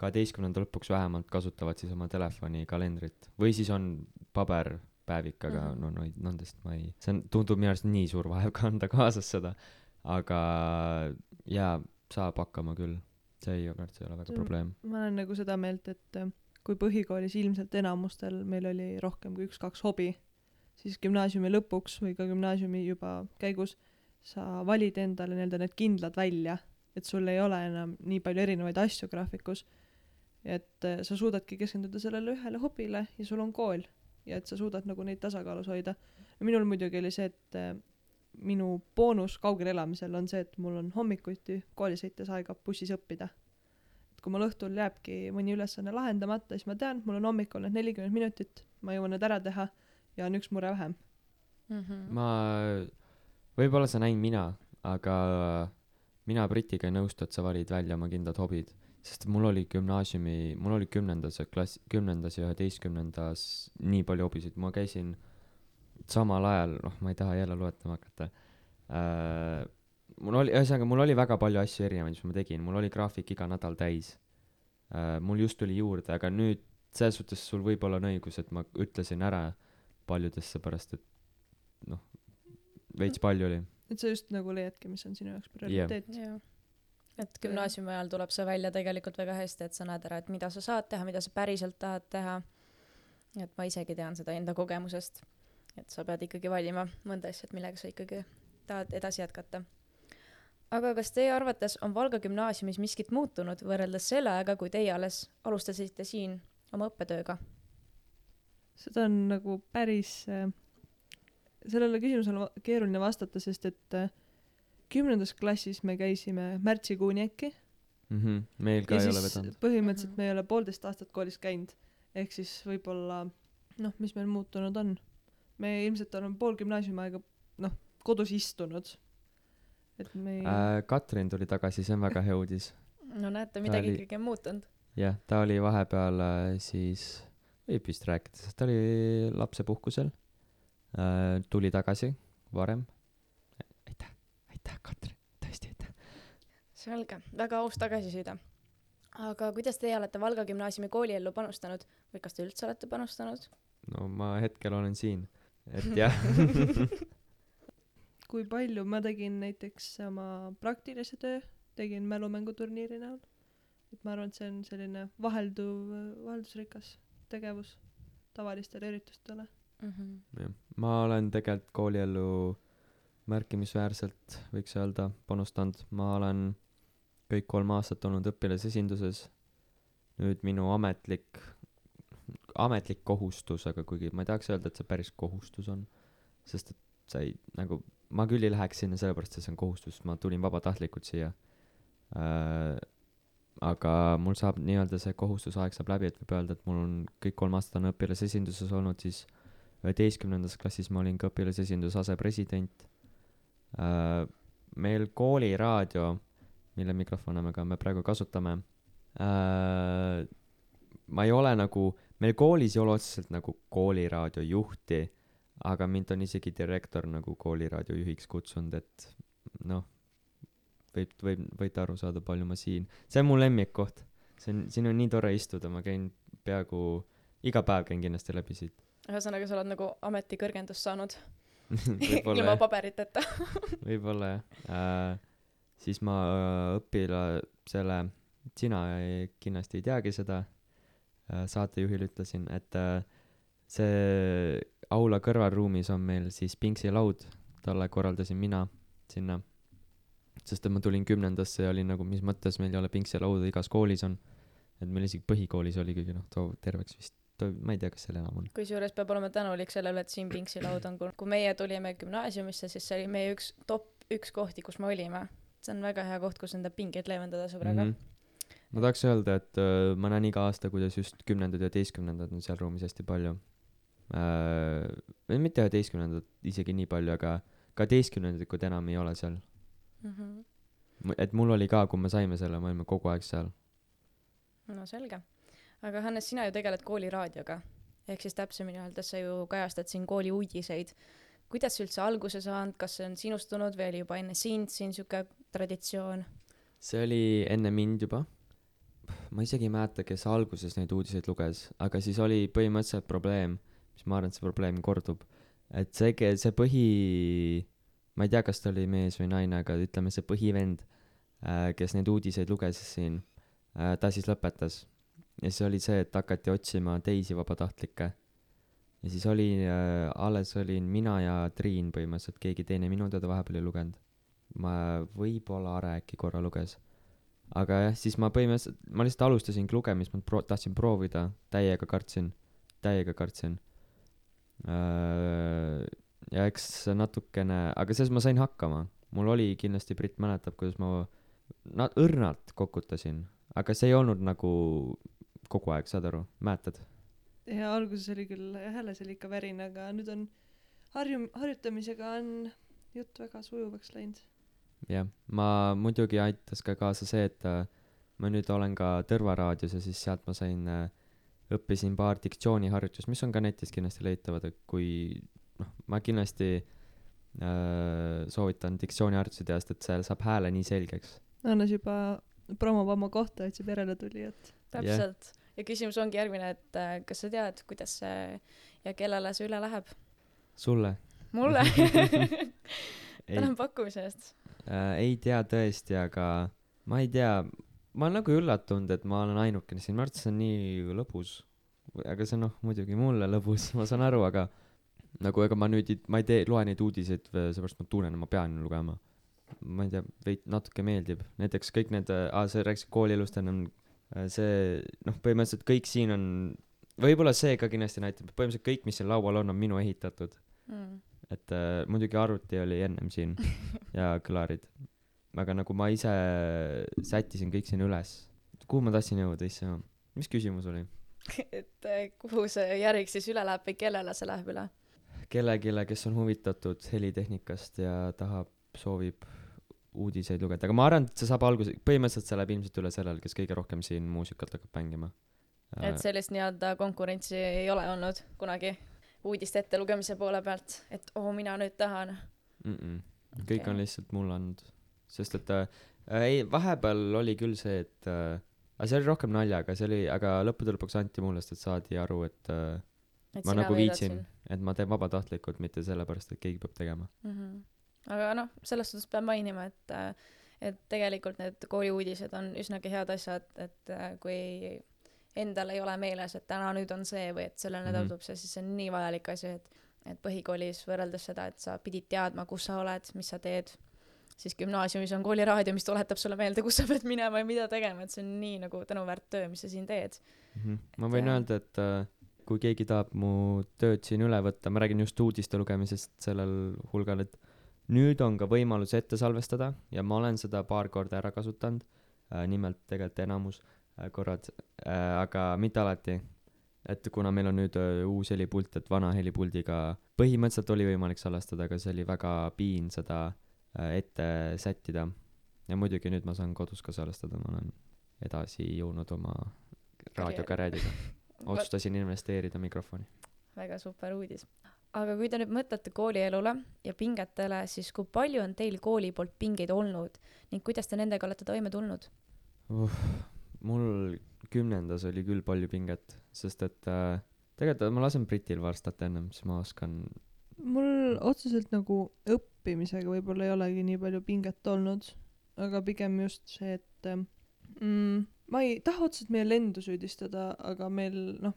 kaheteistkümnenda lõpuks vähemalt kasutavad siis oma telefoni kalendrit või siis on paber päevik, aga mm -hmm. no, no nendest ma ei, see on, tundub minu arust nii suur vaev kanda kaasas seda. aga jaa, saab hakkama küll. see ei, minu arust ei ole väga probleem. ma olen nagu seda meelt, et äh, kui põhikoolis ilmselt enamustel meil oli rohkem kui üks-kaks hobi, siis gümnaasiumi lõpuks või ka gümnaasiumi juba käigus sa valid endale nii-öelda need kindlad välja, et sul ei ole enam nii palju erinevaid asju graafikus, et äh, sa suudadki keskenduda sellele ühele hobile ja sul on kool ja et sa suudad nagu neid tasakaalus hoida. minul muidugi oli see, et äh, minu boonus kaugel elamisel on see, et mul on hommikuti kooli sõites aega bussis õppida. et kui mul õhtul jääbki mõni ülesanne lahendamata, siis ma tean, mul on hommikul need nelikümmend minutit, ma jõuan need ära teha ja on üks mure vähem mm. -hmm. ma, võib-olla sa näinud mina, aga mina Britiga ei nõustu, et sa valid välja oma kindlad hobid sest mul oli gümnaasiumi, mul oli kümnendas klass, kümnendas ja üheteistkümnendas nii palju hobisid, ma käisin samal ajal, noh, ma ei taha jälle loetama hakata äh,. mul oli, ühesõnaga, mul oli väga palju asju erinevaid, mis ma tegin, mul oli graafik iga nädal täis äh,. mul just tuli juurde, aga nüüd selles suhtes sul võib-olla on õigus, et ma ütlesin ära paljudesse, pärast et noh, veits palju oli. et sa just nagu leiadki, mis on sinu jaoks prioriteet yeah et gümnaasiumi ajal tuleb see välja tegelikult väga hästi, et sa näed ära, et mida sa saad teha, mida sa päriselt tahad teha. et ma isegi tean seda enda kogemusest, et sa pead ikkagi valima mõnda asja, et millega sa ikkagi tahad edasi jätkata. aga kas teie arvates on Valga gümnaasiumis miskit muutunud võrreldes selle ajaga, kui teie alles alustasite siin oma õppetööga? Seda on nagu päris, äh, sellele küsimusele keeruline vastata, sest et äh, kümnendas klassis me käisime märtsikuuni äkki mm. -hmm. meil ka ja ei ole vedanud. põhimõtteliselt -hmm. me ei ole poolteist aastat koolis käinud, ehk siis võib-olla noh, mis meil muutunud on. me ilmselt oleme pool gümnaasiumi aega noh, kodus istunud. et me ei äh,. Katrin tuli tagasi, see on väga hea uudis. no näete, midagi oli... ikkagi on muutunud. jah, ta oli vahepeal äh, siis, võib vist rääkida, sest ta oli lapsepuhkusel äh,. tuli tagasi varem aitäh, Katrin, tõesti aitäh. selge, väga aus tagasiside. aga kuidas teie olete Valga gümnaasiumi kooliellu panustanud või kas te üldse olete panustanud? no ma hetkel olen siin, et jah kui palju, ma tegin näiteks oma praktilise töö, tegin mälumänguturniiri näol. et ma arvan, et see on selline vahelduv, vaheldusrikas tegevus tavalistele üritustele mm. -hmm. jah, ma olen tegelikult kooliellu märkimisväärselt, võiks öelda, panustanud, ma olen kõik kolm aastat olnud õpilasesinduses, nüüd minu ametlik, ametlik kohustus, aga kuigi ma ei tahaks öelda, et see päris kohustus on, sest et sa ei, nagu, ma küll ei läheks sinna sellepärast, et see on kohustus, ma tulin vabatahtlikult siia äh,, aga mul saab nii-öelda see kohustusaeg saab läbi, et võib öelda, et mul on kõik kolm aastat on õpilasesinduses olnud, siis üheteistkümnendas klassis ma olin ka õpilasesinduse asepresident äh,. meil kooliraadio, mille mikrofone me ka me praegu kasutame äh,, ma ei ole nagu, meil koolis ei ole otseselt nagu kooliraadio juhti, aga mind on isegi direktor nagu kooliraadio juhiks kutsunud, et noh, võib, võib, võite aru saada, palju ma siin, see on mu lemmikkoht. see on, siin on nii tore istuda, ma käin peaaegu iga päev käin kindlasti läbi siit. ühesõnaga, sa oled nagu ametikõrgendust saanud ilma paberiteta võib-olla jah äh, siis ma äh, õpila- selle sina ei, kindlasti ei teagi seda äh, saatejuhile ütlesin et äh, see aula kõrvalruumis on meil siis pingsilaud talle korraldasin mina sinna sest et ma tulin kümnendasse ja olin nagu mis mõttes meil ei ole pingsilauda igas koolis on et meil isegi põhikoolis oli kuigi noh too terveks vist ma ei tea kas seal enam on kusjuures peab olema tänulik sellele, et siin pingsilaud on, kui meie tulime gümnaasiumisse, siis see oli meie üks top üks kohti, kus me olime. see on väga hea koht, kus enda pingeid leevendada sõbraga mm. -hmm. ma tahaks öelda, et äh, ma näen iga aasta, kuidas just kümnendad ja üheteistkümnendad on seal ruumis hästi palju äh,. mitte üheteistkümnendad isegi nii palju, aga kaheteistkümnendikud enam ei ole seal. Mm -hmm. et mul oli ka, kui me saime selle, me olime kogu aeg seal. no selge. aga Hannes, sina ju tegeled kooliraadioga. ehk siis täpsemini öeldes sa ju kajastad siin kooli uudiseid. kuidas see üldse alguse saanud, kas see on sinust tulnud või oli juba enne sind siin sihuke traditsioon? see oli enne mind juba. ma isegi ei mäleta, kes alguses neid uudiseid luges, aga siis oli põhimõtteliselt probleem, mis ma arvan, et see probleem kordub. et see, see põhi, ma ei tea, kas ta oli mees või naine, aga ütleme, see põhivend, kes neid uudiseid luges siin, ta siis lõpetas. ja siis oli see, et hakati otsima teisi vabatahtlikke. ja siis oli äh,, alles olin mina ja Triin põhimõtteliselt, keegi teine minu teada vahepeal ei lugenud ma võib-olla Are äkki korra luges. aga jah, siis ma põhimõtteliselt, ma lihtsalt alustasingi lugemist, ma pro-, tahtsin proovida, täiega kartsin, täiega kartsin. Ja eks natukene, aga selles ma sain hakkama, mul oli kindlasti, Brit mäletab, kuidas ma na-, õrnalt kokutasin, aga see ei olnud nagu kogu aeg, saad aru, mäletad? ja alguses oli küll hääles oli ikka värin, aga nüüd on harjum-, harjutamisega on jutt väga sujuvaks läinud. jah, ma muidugi aitas ka kaasa see, et äh, ma nüüd olen ka Tõrva raadios ja siis sealt ma sain äh,, õppisin paar diktsiooniharjutust, mis on ka netis kindlasti leitavad, et kui noh, ma kindlasti äh, soovitan diktsiooniharjutusi teha, sest et seal saab hääle nii selgeks. Hannes juba promob oma kohta, otsib järeletulijat. täpselt yeah. ja küsimus ongi järgmine, et äh, kas sa tead, kuidas see ja kellele see üle läheb? sulle mulle tänan pakkumise eest äh,, ei tea tõesti, aga ma ei tea, ma olen nagu üllatunud, et ma olen ainukene siin, ma arvan, et see on nii lõbus. aga see on noh, muidugi mulle lõbus, ma saan aru, aga nagu ega ma nüüd ei, ma ei tee, loe neid uudiseid, seepärast ma tunnen, ma pean lugema. ma ei tea, veid natuke meeldib, näiteks kõik need, aa, sa rääkisid koolielust ennem, see noh, põhimõtteliselt kõik siin on, võib-olla see ka kindlasti näitab, põhimõtteliselt kõik, mis siin laual on, on minu ehitatud mm. et äh, muidugi arvuti oli ennem siin ja kõlarid. aga nagu ma ise sättisin kõik siin üles. kuhu ma tahtsin jõuda, issand, mis küsimus oli? et äh, kuhu see järg siis üle läheb või kellele see läheb üle? Kellelegi, kes on huvitatud helitehnikast ja tahab, soovib uudiseid lugeda, aga ma arvan, et see saab alguse, põhimõtteliselt see läheb ilmselt üle sellele, kes kõige rohkem siin muusikat hakkab mängima. et sellist nii-öelda konkurentsi ei ole olnud kunagi uudiste ettelugemise poole pealt, et oo, mina nüüd tahan mm. -mm. kõik okay. on lihtsalt mulle andnud, sest et äh, ei, vahepeal oli küll see, et äh, aga see oli rohkem naljaga, see oli, aga lõppude lõpuks anti mulle, sest et saadi aru, et äh, et ma nagu viitsin et ma teen vabatahtlikult, mitte sellepärast, et keegi peab tegema mm. -hmm. aga noh, selles suhtes pean mainima, et äh, et tegelikult need kooliuudised on üsnagi head asjad, et äh, kui endal ei ole meeles, et täna nüüd on see või et sellel nädalal Mhm. tuleb see, siis see on nii vajalik asi, et et põhikoolis võrreldes seda, et sa pidid teadma, kus sa oled, mis sa teed, siis gümnaasiumis on kooliraadio, mis tuletab sulle meelde, kus sa pead minema ja mida tegema, et see on nii nagu tänuväärt töö, mis sa siin teed. mm. -hmm. ma Et võin jah. öelda, et äh, kui keegi tahab mu tööd siin üle võtta, ma räägin just uudiste lugemisest sellel hulgal, et nüüd on ka võimalus ette salvestada ja ma olen seda paar korda ära kasutanud äh, nimelt tegelikult enamus äh, korrad äh,, aga mitte alati. et kuna meil on nüüd äh, uus helipult, et vana helipuldiga põhimõtteliselt oli võimalik salvestada, aga see oli väga piin seda äh, ette sättida. ja muidugi nüüd ma saan kodus ka salvestada, ma olen edasi jõudnud oma raadiokarjääriga. otsustasin investeerida mikrofoni. väga super uudis. aga kui te nüüd mõtlete koolielule ja pingetele, siis kui palju on teil kooli poolt pingeid olnud ning kuidas te nendega olete toime tulnud? uh,? mul kümnendas oli küll palju pinget, sest et äh, tegelikult ma lasen Britil varstata ennem, siis ma oskan mul otseselt nagu õppimisega võib-olla ei olegi nii palju pinget olnud, aga pigem just see, et mm, ma ei taha otseselt meie lendu süüdistada, aga meil noh,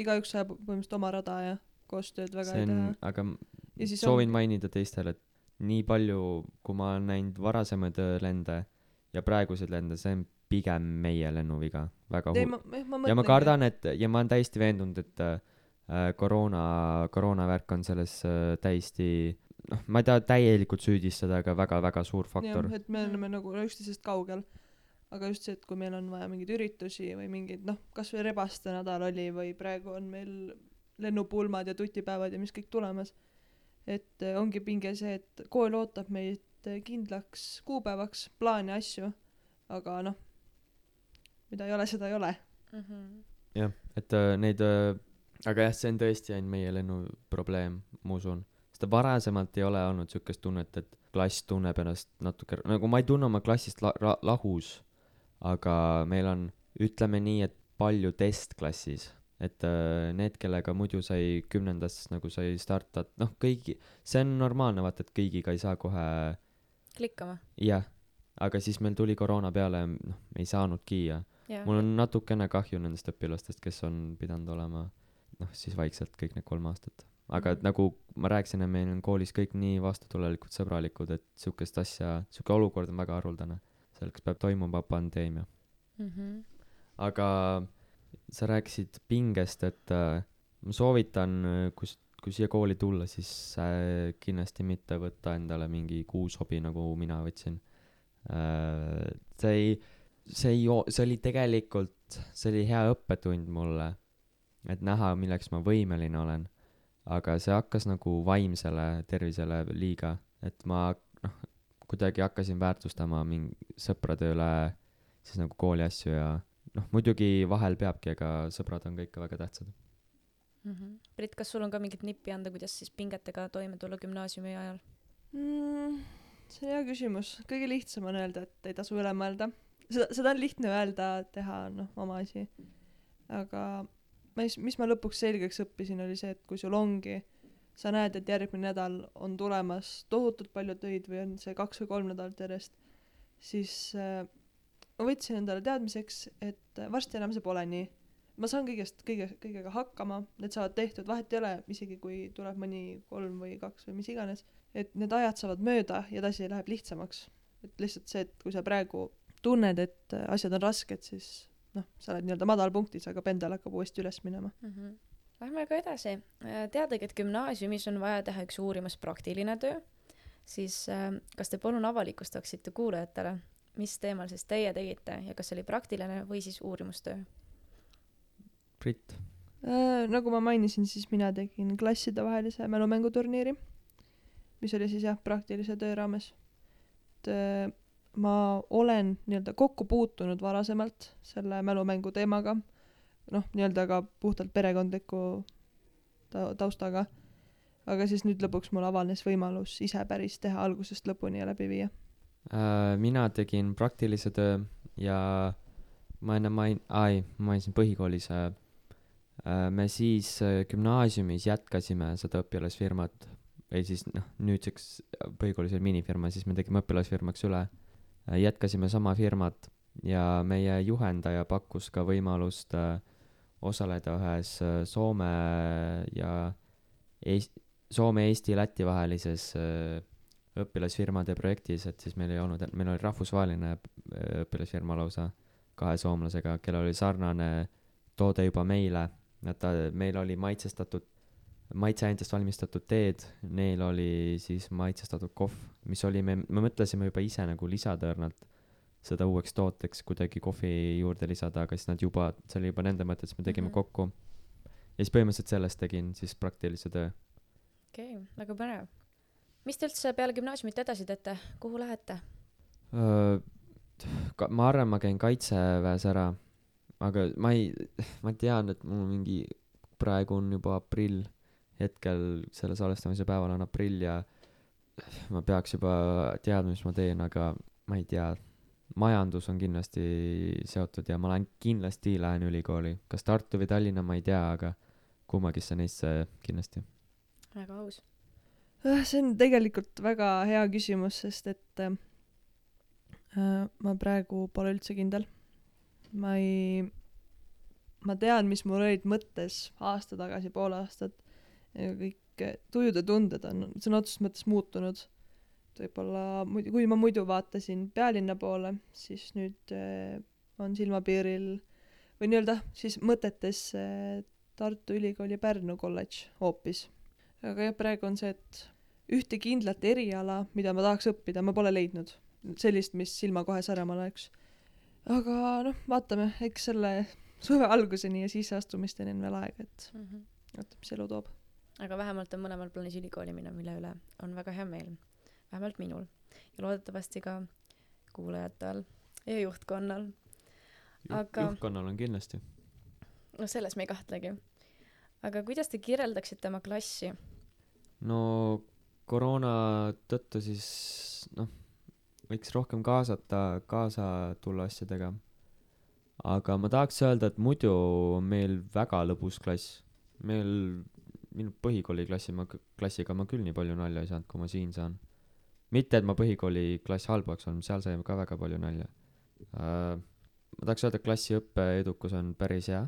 igaüks ajab põhimõtteliselt oma rada ja koostööd väga see ei on taha., aga Ja siis soovin on- mainida teistele, et nii palju, kui ma olen näinud varasemaid öö lende ja praeguseid lende, see on pigem meie lennuviga, väga ei, hull. ja ma kardan, et ja ma olen täiesti veendunud, et äh, koroona, koroonavärk on selles äh, täiesti noh, ma ei taha täielikult süüdistada, aga väga-väga suur faktor et me oleme nagu üksteisest kaugel. Aga just see, et kui meil on vaja mingeid üritusi või mingeid noh, kasvõi rebaste nädal oli või praegu on meil lennupulmad ja tutipäevad ja mis kõik tulemas. et eh, ongi pinge see, et kool ootab meid eh, kindlaks kuupäevaks plaane, asju, aga noh, mida ei ole, seda ei ole. Mm -hmm. jah, et äh, neid äh,, aga jah, see on tõesti ainult meie lennu probleem, ma usun. sest varasemalt ei ole olnud niisugust tunnet, et klass tunneb ennast natuke, nagu ma ei tunne oma klassist la-, la-, lahus, aga meil on, ütleme nii, et palju testklassis, et äh, need, kellega muidu sai kümnendas nagu sai startad, noh, kõigi, see on normaalne, vaata, et kõigiga ei saa kohe klikkama. jah, aga siis meil tuli koroona peale, noh, ei saanudki ja jah mul on natukene kahju nendest õpilastest, kes on pidanud olema noh, siis vaikselt kõik need kolm aastat. aga et Mhm. nagu ma rääkisin, et meil on koolis kõik nii vastutulelikud, sõbralikud, et sihukest asja, sihuke olukord on väga haruldane. Selleks peab toimuma pandeemia. mm. -hmm. aga sa rääkisid pingest, et äh, ma soovitan, kus, kui siia kooli tulla, siis äh, kindlasti mitte võtta endale mingi kuusobi, nagu mina võtsin äh,. see ei, see ei, see oli tegelikult, see oli hea õppetund mulle, et näha, milleks ma võimeline olen. aga see hakkas nagu vaimsele tervisele liiga, et ma noh, kuidagi hakkasin väärtustama mingi sõprade üle siis nagu kooli asju ja noh, muidugi vahel peabki, aga sõbrad on ka ikka väga tähtsad. Mm -hmm. Brit, kas sul on ka mingit nippi anda, kuidas siis pingetega toime tulla gümnaasiumi ajal? mm,. see on hea küsimus, kõige lihtsam on öelda, et ei tasu üle mõelda. seda, seda on lihtne öelda, teha noh, oma asi. aga mis, mis ma lõpuks selgeks õppisin, oli see, et kui sul ongi, sa näed, et järgmine nädal on tulemas tohutult palju töid või on see kaks või kolm nädalat järjest, siis äh, ma võtsin endale teadmiseks, et äh, varsti enam see pole nii. ma saan kõigest, kõige, kõigega hakkama, need saavad tehtud, vahet ei ole, isegi kui tuleb mõni kolm või kaks või mis iganes, et need ajad saavad mööda ja edasi läheb lihtsamaks. et lihtsalt see, et kui sa praegu tunned, et äh, asjad on rasked, siis noh, sa oled nii-öelda madalpunktis, aga pendel hakkab uuesti üles minema. mm. -hmm. Lähme aga edasi. teadagi, et gümnaasiumis on vaja teha üks uurimus praktiline töö, siis äh, kas te palun avalikustaksite kuulajatele, mis teemal siis teie tegite ja kas see oli praktiline või siis uurimustöö? Brit, Äh, nagu ma mainisin, siis mina tegin klassidevahelise mälumänguturniiri, mis oli siis jah, praktilise töö raames. et äh, ma olen nii-öelda kokku puutunud varasemalt selle mälumängu teemaga, noh, nii-öelda ka puhtalt perekondliku ta-, taustaga. aga siis nüüd lõpuks mul avanes võimalus ise päris teha algusest lõpuni ja läbi viia. äh, mina tegin praktilise töö ja ma enne main-, ai, ma mainisin põhikoolis äh,, äh, me siis gümnaasiumis jätkasime seda õpilasfirmat või siis noh, nüüdseks põhikoolis oli minifirma, siis me tegime õpilasfirmaks üle jätkasime sama firmat ja meie juhendaja pakkus ka võimalust äh, osaleda ühes äh, Soome ja Eest-, Soome, Eesti, Läti vahelises äh, õpilasfirmade projektis, et siis meil ei olnud, meil oli rahvusvaheline äh, õpilasfirma lausa kahe soomlasega, kellel oli sarnane toode juba meile, et ta, meil oli maitsestatud, maitseainetest valmistatud teed, neil oli siis maitsestatud kohv, mis oli, me, me mõtlesime juba ise nagu lisada õrnalt, seda uueks tooteks kuidagi kohvi juurde lisada, aga siis nad juba, see oli juba nende mõte, siis me tegime mm -hmm. kokku. ja siis põhimõtteliselt sellest tegin siis praktilise töö. okei okay,, väga põnev. mis te üldse peale gümnaasiumit edasi teete, kuhu lähete? ka-, ma arvan, ma käin kaitseväes ära, aga ma ei, ma tean, et mul mingi, praegu on juba aprill, hetkel selle salvestamise päeval on aprill ja ma peaks juba teadma, mis ma teen, aga ma ei tea, majandus on kindlasti seotud ja ma lähen, kindlasti lähen ülikooli, kas Tartu või Tallinna, ma ei tea, aga kummagisse neisse kindlasti. väga aus. Äh, see on tegelikult väga hea küsimus, sest et äh, äh, ma praegu pole üldse kindel. ma ei, ma tean, mis mul olid mõttes aasta tagasi, pool aastat kõik tujud ja tunded on sõna otseses mõttes muutunud. Et võib-olla kui ma muidu vaatasin pealinna poole, siis nüüd äh, on silmapiiril või nii-öelda siis mõtetes äh, Tartu Ülikooli Pärnu kolledž hoopis aga jah, praegu on see, et ühte kindlat eriala, mida ma tahaks õppida, ma pole leidnud. sellist, mis silma kohe särama läheks. aga noh, vaatame, eks selle suve alguseni ja sisseastumisteni on veel aega, et vaata, mis elu toob. aga vähemalt on mõlemal plaanis ülikooli minna, mille üle on väga hea meel. Vähemalt minul ja loodetavasti ka kuulajatel ja juhtkonnal. Aga- juhtkonnal on kindlasti. no selles me ei kahtlegi. aga kuidas te kirjeldaksite oma klassi? no koroona tõttu siis noh, võiks rohkem kaasata, kaasa tulla asjadega. aga ma tahaks öelda, et muidu on meil väga lõbus klass. meil, minu põhikooli klassi ma, klassiga ma küll nii palju nalja ei saanud, kui ma siin saan. mitte, et ma põhikooli klass halvaks olnud, seal sai ka väga palju nalja uh,. ma tahaks öelda, et klassi õppeedukus on päris hea,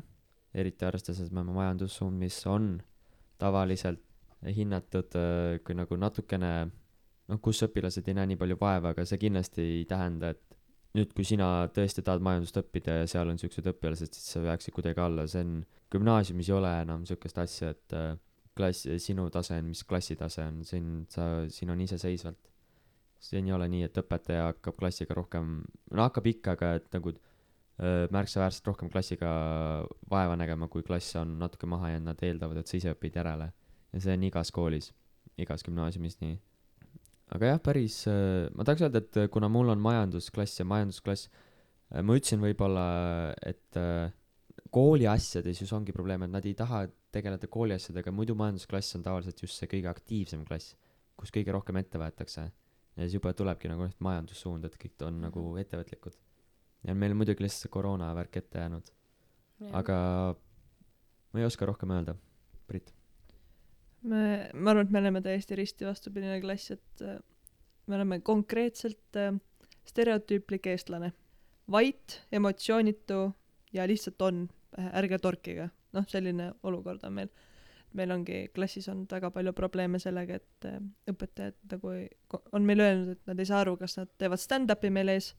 eriti arvestades, et me oleme majandussuund, mis on tavaliselt hinnatud äh, kui nagu natukene noh, kus õpilased ei näe nii palju vaeva, aga see kindlasti ei tähenda, et nüüd, kui sina tõesti tahad majandust õppida ja seal on siuksed õpilased, siis sa peaksid kuidagi alla, see on, gümnaasiumis ei ole enam siukest asja, et äh, klass, sinu tase on, mis klassi tase on, siin sa, siin on iseseisvalt. Siin ei ole nii, et õpetaja hakkab klassiga rohkem, no hakkab ikka, aga et nagu öö, märkisaväärselt rohkem klassiga vaeva nägema, kui klass on natuke maha jäänud, nad eeldavad, et sa ise õpid järele ja see on igas koolis, igas gümnaasiumis nii. aga jah, päris, ma tahaks öelda, et kuna mul on majandusklass ja majandusklass, ma ütlesin võib-olla, et äh, kooli asjades just ongi probleem, et nad ei taha tegeleda kooli asjadega, muidu majandusklass on tavaliselt just see kõige aktiivsem klass, kus kõige rohkem ette võetakse. Ja siis juba tulebki nagu jah, majandussuund, et kõik on nagu ettevõtlikud. ja meil muidugi lihtsalt see koroona värk ette jäänud, aga ma ei oska rohkem öelda, Brit me, ma arvan, et me oleme täiesti risti vastupidine klass, et äh, me oleme konkreetselt äh, stereotüüplik eestlane. vait, emotsioonitu ja lihtsalt on, ärge torkige. noh, selline olukord on meil. Meil ongi klassis olnud väga palju probleeme sellega, et äh, õpetajad nagu ei, on meile öelnud, et nad ei saa aru, kas nad teevad stand-up'i meil ees,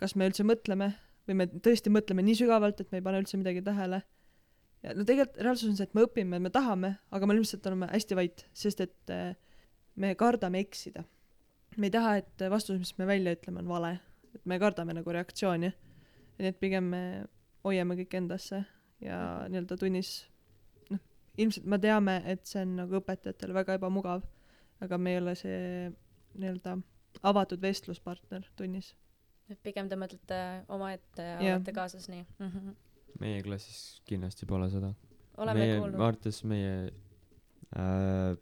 kas me üldse mõtleme või me tõesti mõtleme nii sügavalt, et me ei pane üldse midagi tähele ja no tegelikult reaalsus on see, et me õpime, me tahame, aga me lihtsalt oleme hästi vait, sest et äh, me kardame eksida. me ei taha, et vastus, mis me välja ütleme, on vale, et me kardame nagu reaktsiooni. nii et pigem me hoiame kõik endasse ja nii-öelda tunnis, ilmselt me teame, et see on nagu õpetajatele väga ebamugav, aga me ei ole see nii-öelda avatud vestluspartner tunnis. et pigem te mõtlete omaette ja Jah. olete kaasas nii mm? -hmm. meie klassis kindlasti pole seda. oleme meie, kuulnud ma. arvates meie äh,,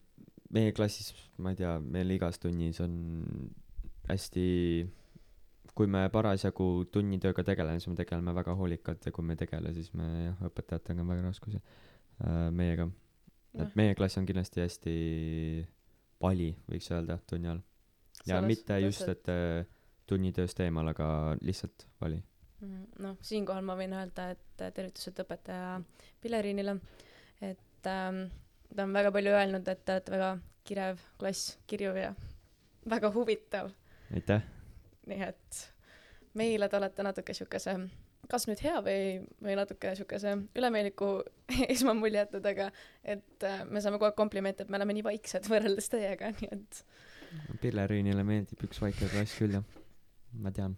meie klassis, ma ei tea, meil igas tunnis on hästi, kui me parasjagu tunnitööga tegeleme, siis me tegeleme väga hoolikalt ja kui me ei tegele, siis me jah, õpetajatega on väga raskusi äh, meiega. Jah. et meie klass on kindlasti hästi pali, võiks öelda, tunni all. ja Selles mitte just, et äh, tunnitööst eemal, aga lihtsalt vali. Mhm, noh, siinkohal ma võin öelda, et äh, tervitused õpetaja Pileriinile, et ähm, ta on väga palju öelnud, et te olete väga kirev klass, kirjuv ja väga huvitav, aitäh. nii et meile te olete natuke siukese, kas nüüd hea või, või natuke siukese ülemeeliku esmamulje jätnud, aga et äh, me saame kogu aeg komplimente, et me oleme nii vaiksed võrreldes teiega, nii et Pilleriinile meeldib üks väike klass küll jah, ma tean.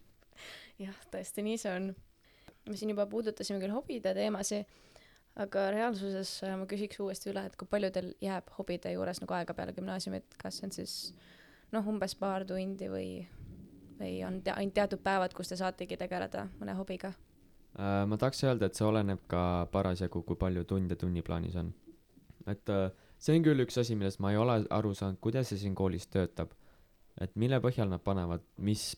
jah, tõesti nii see on. me siin juba puudutasime küll hobide teemasid, aga reaalsuses äh, ma küsiks uuesti üle, et kui palju teil jääb hobide juures nagu aega peale gümnaasiumit, kas see on siis noh, umbes paar tundi või, või on te ainult teatud päevad, kus te saategi tegeleda mõne hobiga? Äh, ma tahaks öelda, et see oleneb ka parasjagu, kui palju tunde tunniplaanis on. et äh, see on küll üks asi, millest ma ei ole aru saanud, kuidas see siin koolis töötab. et mille põhjal nad panevad, mis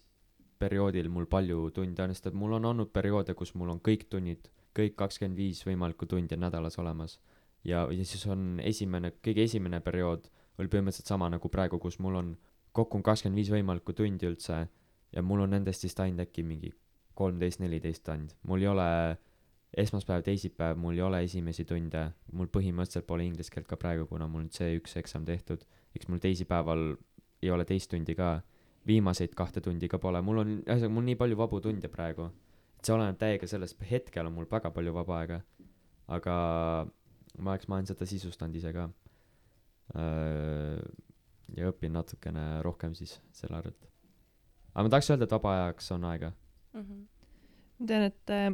perioodil mul palju tunde on, sest et mul on olnud perioode, kus mul on kõik tunnid, kõik kakskümmend viis võimalikku tundi nädalas olemas. ja, ja siis on esimene, kõige esimene periood oli põhimõtteliselt sama nagu praegu, kus mul on kokku on kakskümmend viis võimalikku tundi üldse ja mul on nendest vist ainult äkki mingi kolmteist, neliteist tund, mul ei ole esmaspäev, teisipäev, mul ei ole esimesi tunde, mul põhimõtteliselt pole inglise keelt ka praegu, kuna mul on C1 eksam tehtud, eks mul teisipäeval ei ole teist tundi ka, viimaseid kahte tundi ka pole, mul on, ühesõnaga mul nii palju vabu tunde praegu, et see oleneb täiega sellest, hetkel on mul väga palju vaba aega, aga ma oleks, ma olen seda sisustanud ise ka. ja õpin natukene rohkem siis selle arvelt. aga ma tahaks öelda, et vaba ajaks on aega mm. -hmm. ma tean, et äh,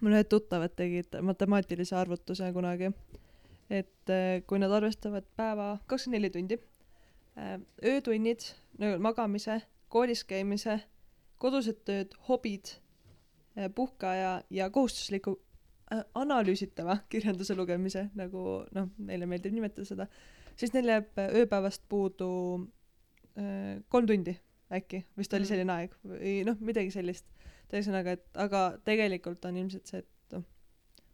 mul ühed tuttavad tegid matemaatilise arvutuse kunagi, et äh, kui nad arvestavad päeva kakskümmend neli tundi äh,, öötunnid, magamise, koolis käimise, kodused tööd, hobid, puhkeaja ja kohustusliku äh, analüüsitava kirjanduse lugemise, nagu noh, neile meeldib nimetada seda, siis neil jääb äh, ööpäevast puudu äh, kolm tundi äkki, vist oli Mm. selline aeg või noh, midagi sellist. ühesõnaga, et aga tegelikult on ilmselt see, et noh,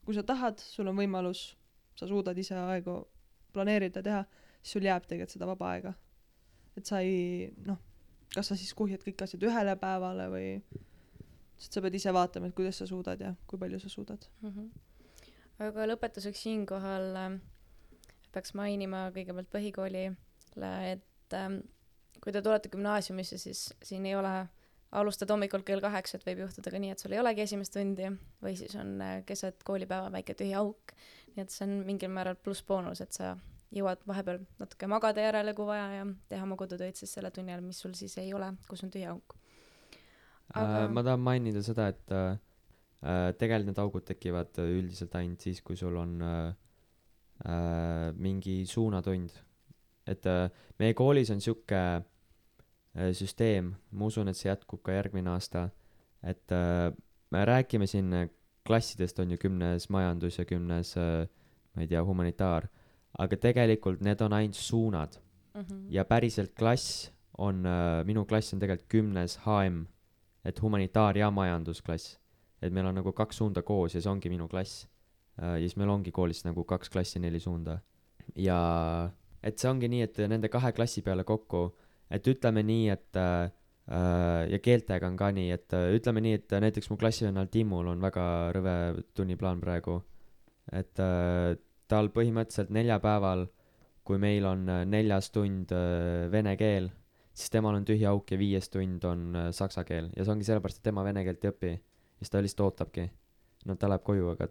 kui sa tahad, sul on võimalus, sa suudad ise aegu planeerida, teha, siis sul jääb tegelikult seda vaba aega. et sa ei noh, kas sa siis kuhjad kõik asjad ühele päevale või, sest sa pead ise vaatama, et kuidas sa suudad ja kui palju sa suudad. mm. -hmm. aga lõpetuseks siinkohal äh, peaks mainima kõigepealt põhikoolile, et ähm, kui te tulete gümnaasiumisse, siis siin ei ole, alustad hommikul kell kaheksa, et võib juhtuda ka nii, et sul ei olegi esimest tundi või siis on äh, keset koolipäeva väike tühi auk. nii et see on mingil määral plussboonus, et sa jõuad vahepeal natuke magada järele, kui vaja ja teha oma kodutöid siis selle tunni ajal, mis sul siis ei ole, kus on tühi auk. Aga... Aga- ma tahan mainida seda, et äh, äh, tegelikult need augud tekivad äh, üldiselt ainult siis, kui sul on äh, äh, mingi suunatund. et äh, meie koolis on sihuke äh, süsteem, ma usun, et see jätkub ka järgmine aasta, et äh, me räägime siin äh, klassidest on ju kümnes majandus ja kümnes äh, ma ei tea, humanitaar, aga tegelikult need on ainult suunad mm. -hmm. ja päriselt klass on, minu klass on tegelikult kümnes HM, et humanitaar- ja majandusklass. et meil on nagu kaks suunda koos ja see ongi minu klass. ja siis meil ongi koolis nagu kaks klassi, neli suunda. ja et see ongi nii, et nende kahe klassi peale kokku, et ütleme nii, et äh, ja keeltega on ka nii, et äh, ütleme nii, et näiteks mu klassivennal Timul on väga rõve tunniplaan praegu. et äh, tal põhimõtteliselt neljapäeval, kui meil on äh, neljas tund äh, vene keel, siis temal on tühi auk ja viies tund on äh, saksa keel ja see ongi sellepärast, et tema vene keelt ei õpi. ja siis ta lihtsalt ootabki. no ta läheb koju, aga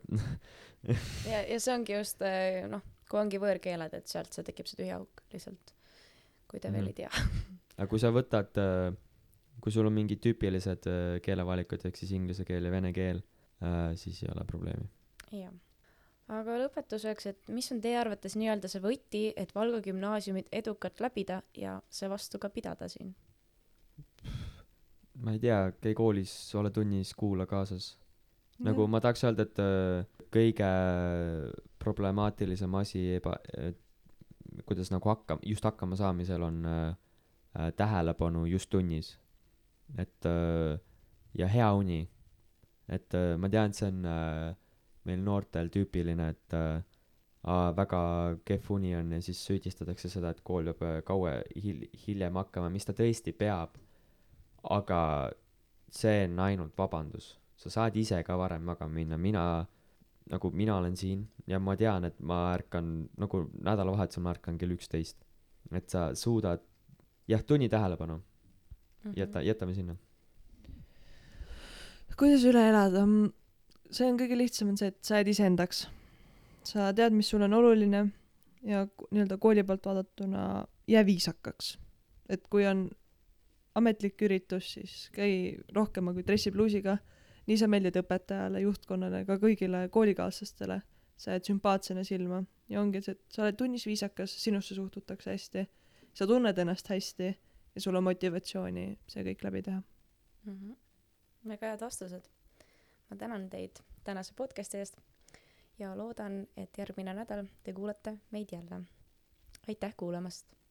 ja, ja see ongi just äh, noh, kui ongi võõrkeeled, et sealt see tekib see tühi auk lihtsalt, kui te mm -hmm. veel Mhm. ei tea. aga kui sa võtad, kui sul on mingid tüüpilised äh, keelevalikud ehk siis inglise keel ja vene keel, siis ei ole probleemi. jah. aga lõpetuseks, et mis on teie arvates nii-öelda see võti, et Valga gümnaasiumit edukalt läbida ja seevastu ka pidada siin? ma ei tea, käi koolis, ole tunnis, kuula kaasas. nagu ma tahaks öelda, et äh, kõige problemaatilisem asi eba-, kuidas nagu hakkama, just hakkama saamisel on äh, äh, tähelepanu just tunnis. et äh, ja hea uni. et äh, ma tean, see on äh, meil noortel tüüpiline, et äh, aa, väga kehv uni on ja siis süüdistatakse seda, et kool peab äh, kaua hil-, hiljem hakkama, mis ta tõesti peab. aga see on ainult vabandus, sa saad ise ka varem magama minna, mina, nagu mina olen siin ja ma tean, et ma ärkan nagu nädalavahetusel ma ärkan kell üksteist. et sa suudad, jah, tunni tähelepanu, Mhm. jäta, jätame sinna. kuidas üle elada? see on kõige lihtsam, on see, et sa jääd iseendaks. sa tead, mis sulle on oluline ja nii-öelda kooli poolt vaadatuna jää viisakaks. et kui on ametlik üritus, siis käi rohkema kui dressipluusiga. Nii sa meeldid õpetajale, juhtkonnale, ka kõigile koolikaaslastele. sa jääd sümpaatsena silma ja ongi see, et sa oled tunnis viisakas, sinusse suhtutakse hästi, sa tunned ennast hästi ja sul on motivatsiooni see kõik läbi teha. mm. -hmm. väga head vastused. ma tänan teid tänase podcast'i eest ja loodan, et järgmine nädal te kuulate meid jälle. aitäh kuulamast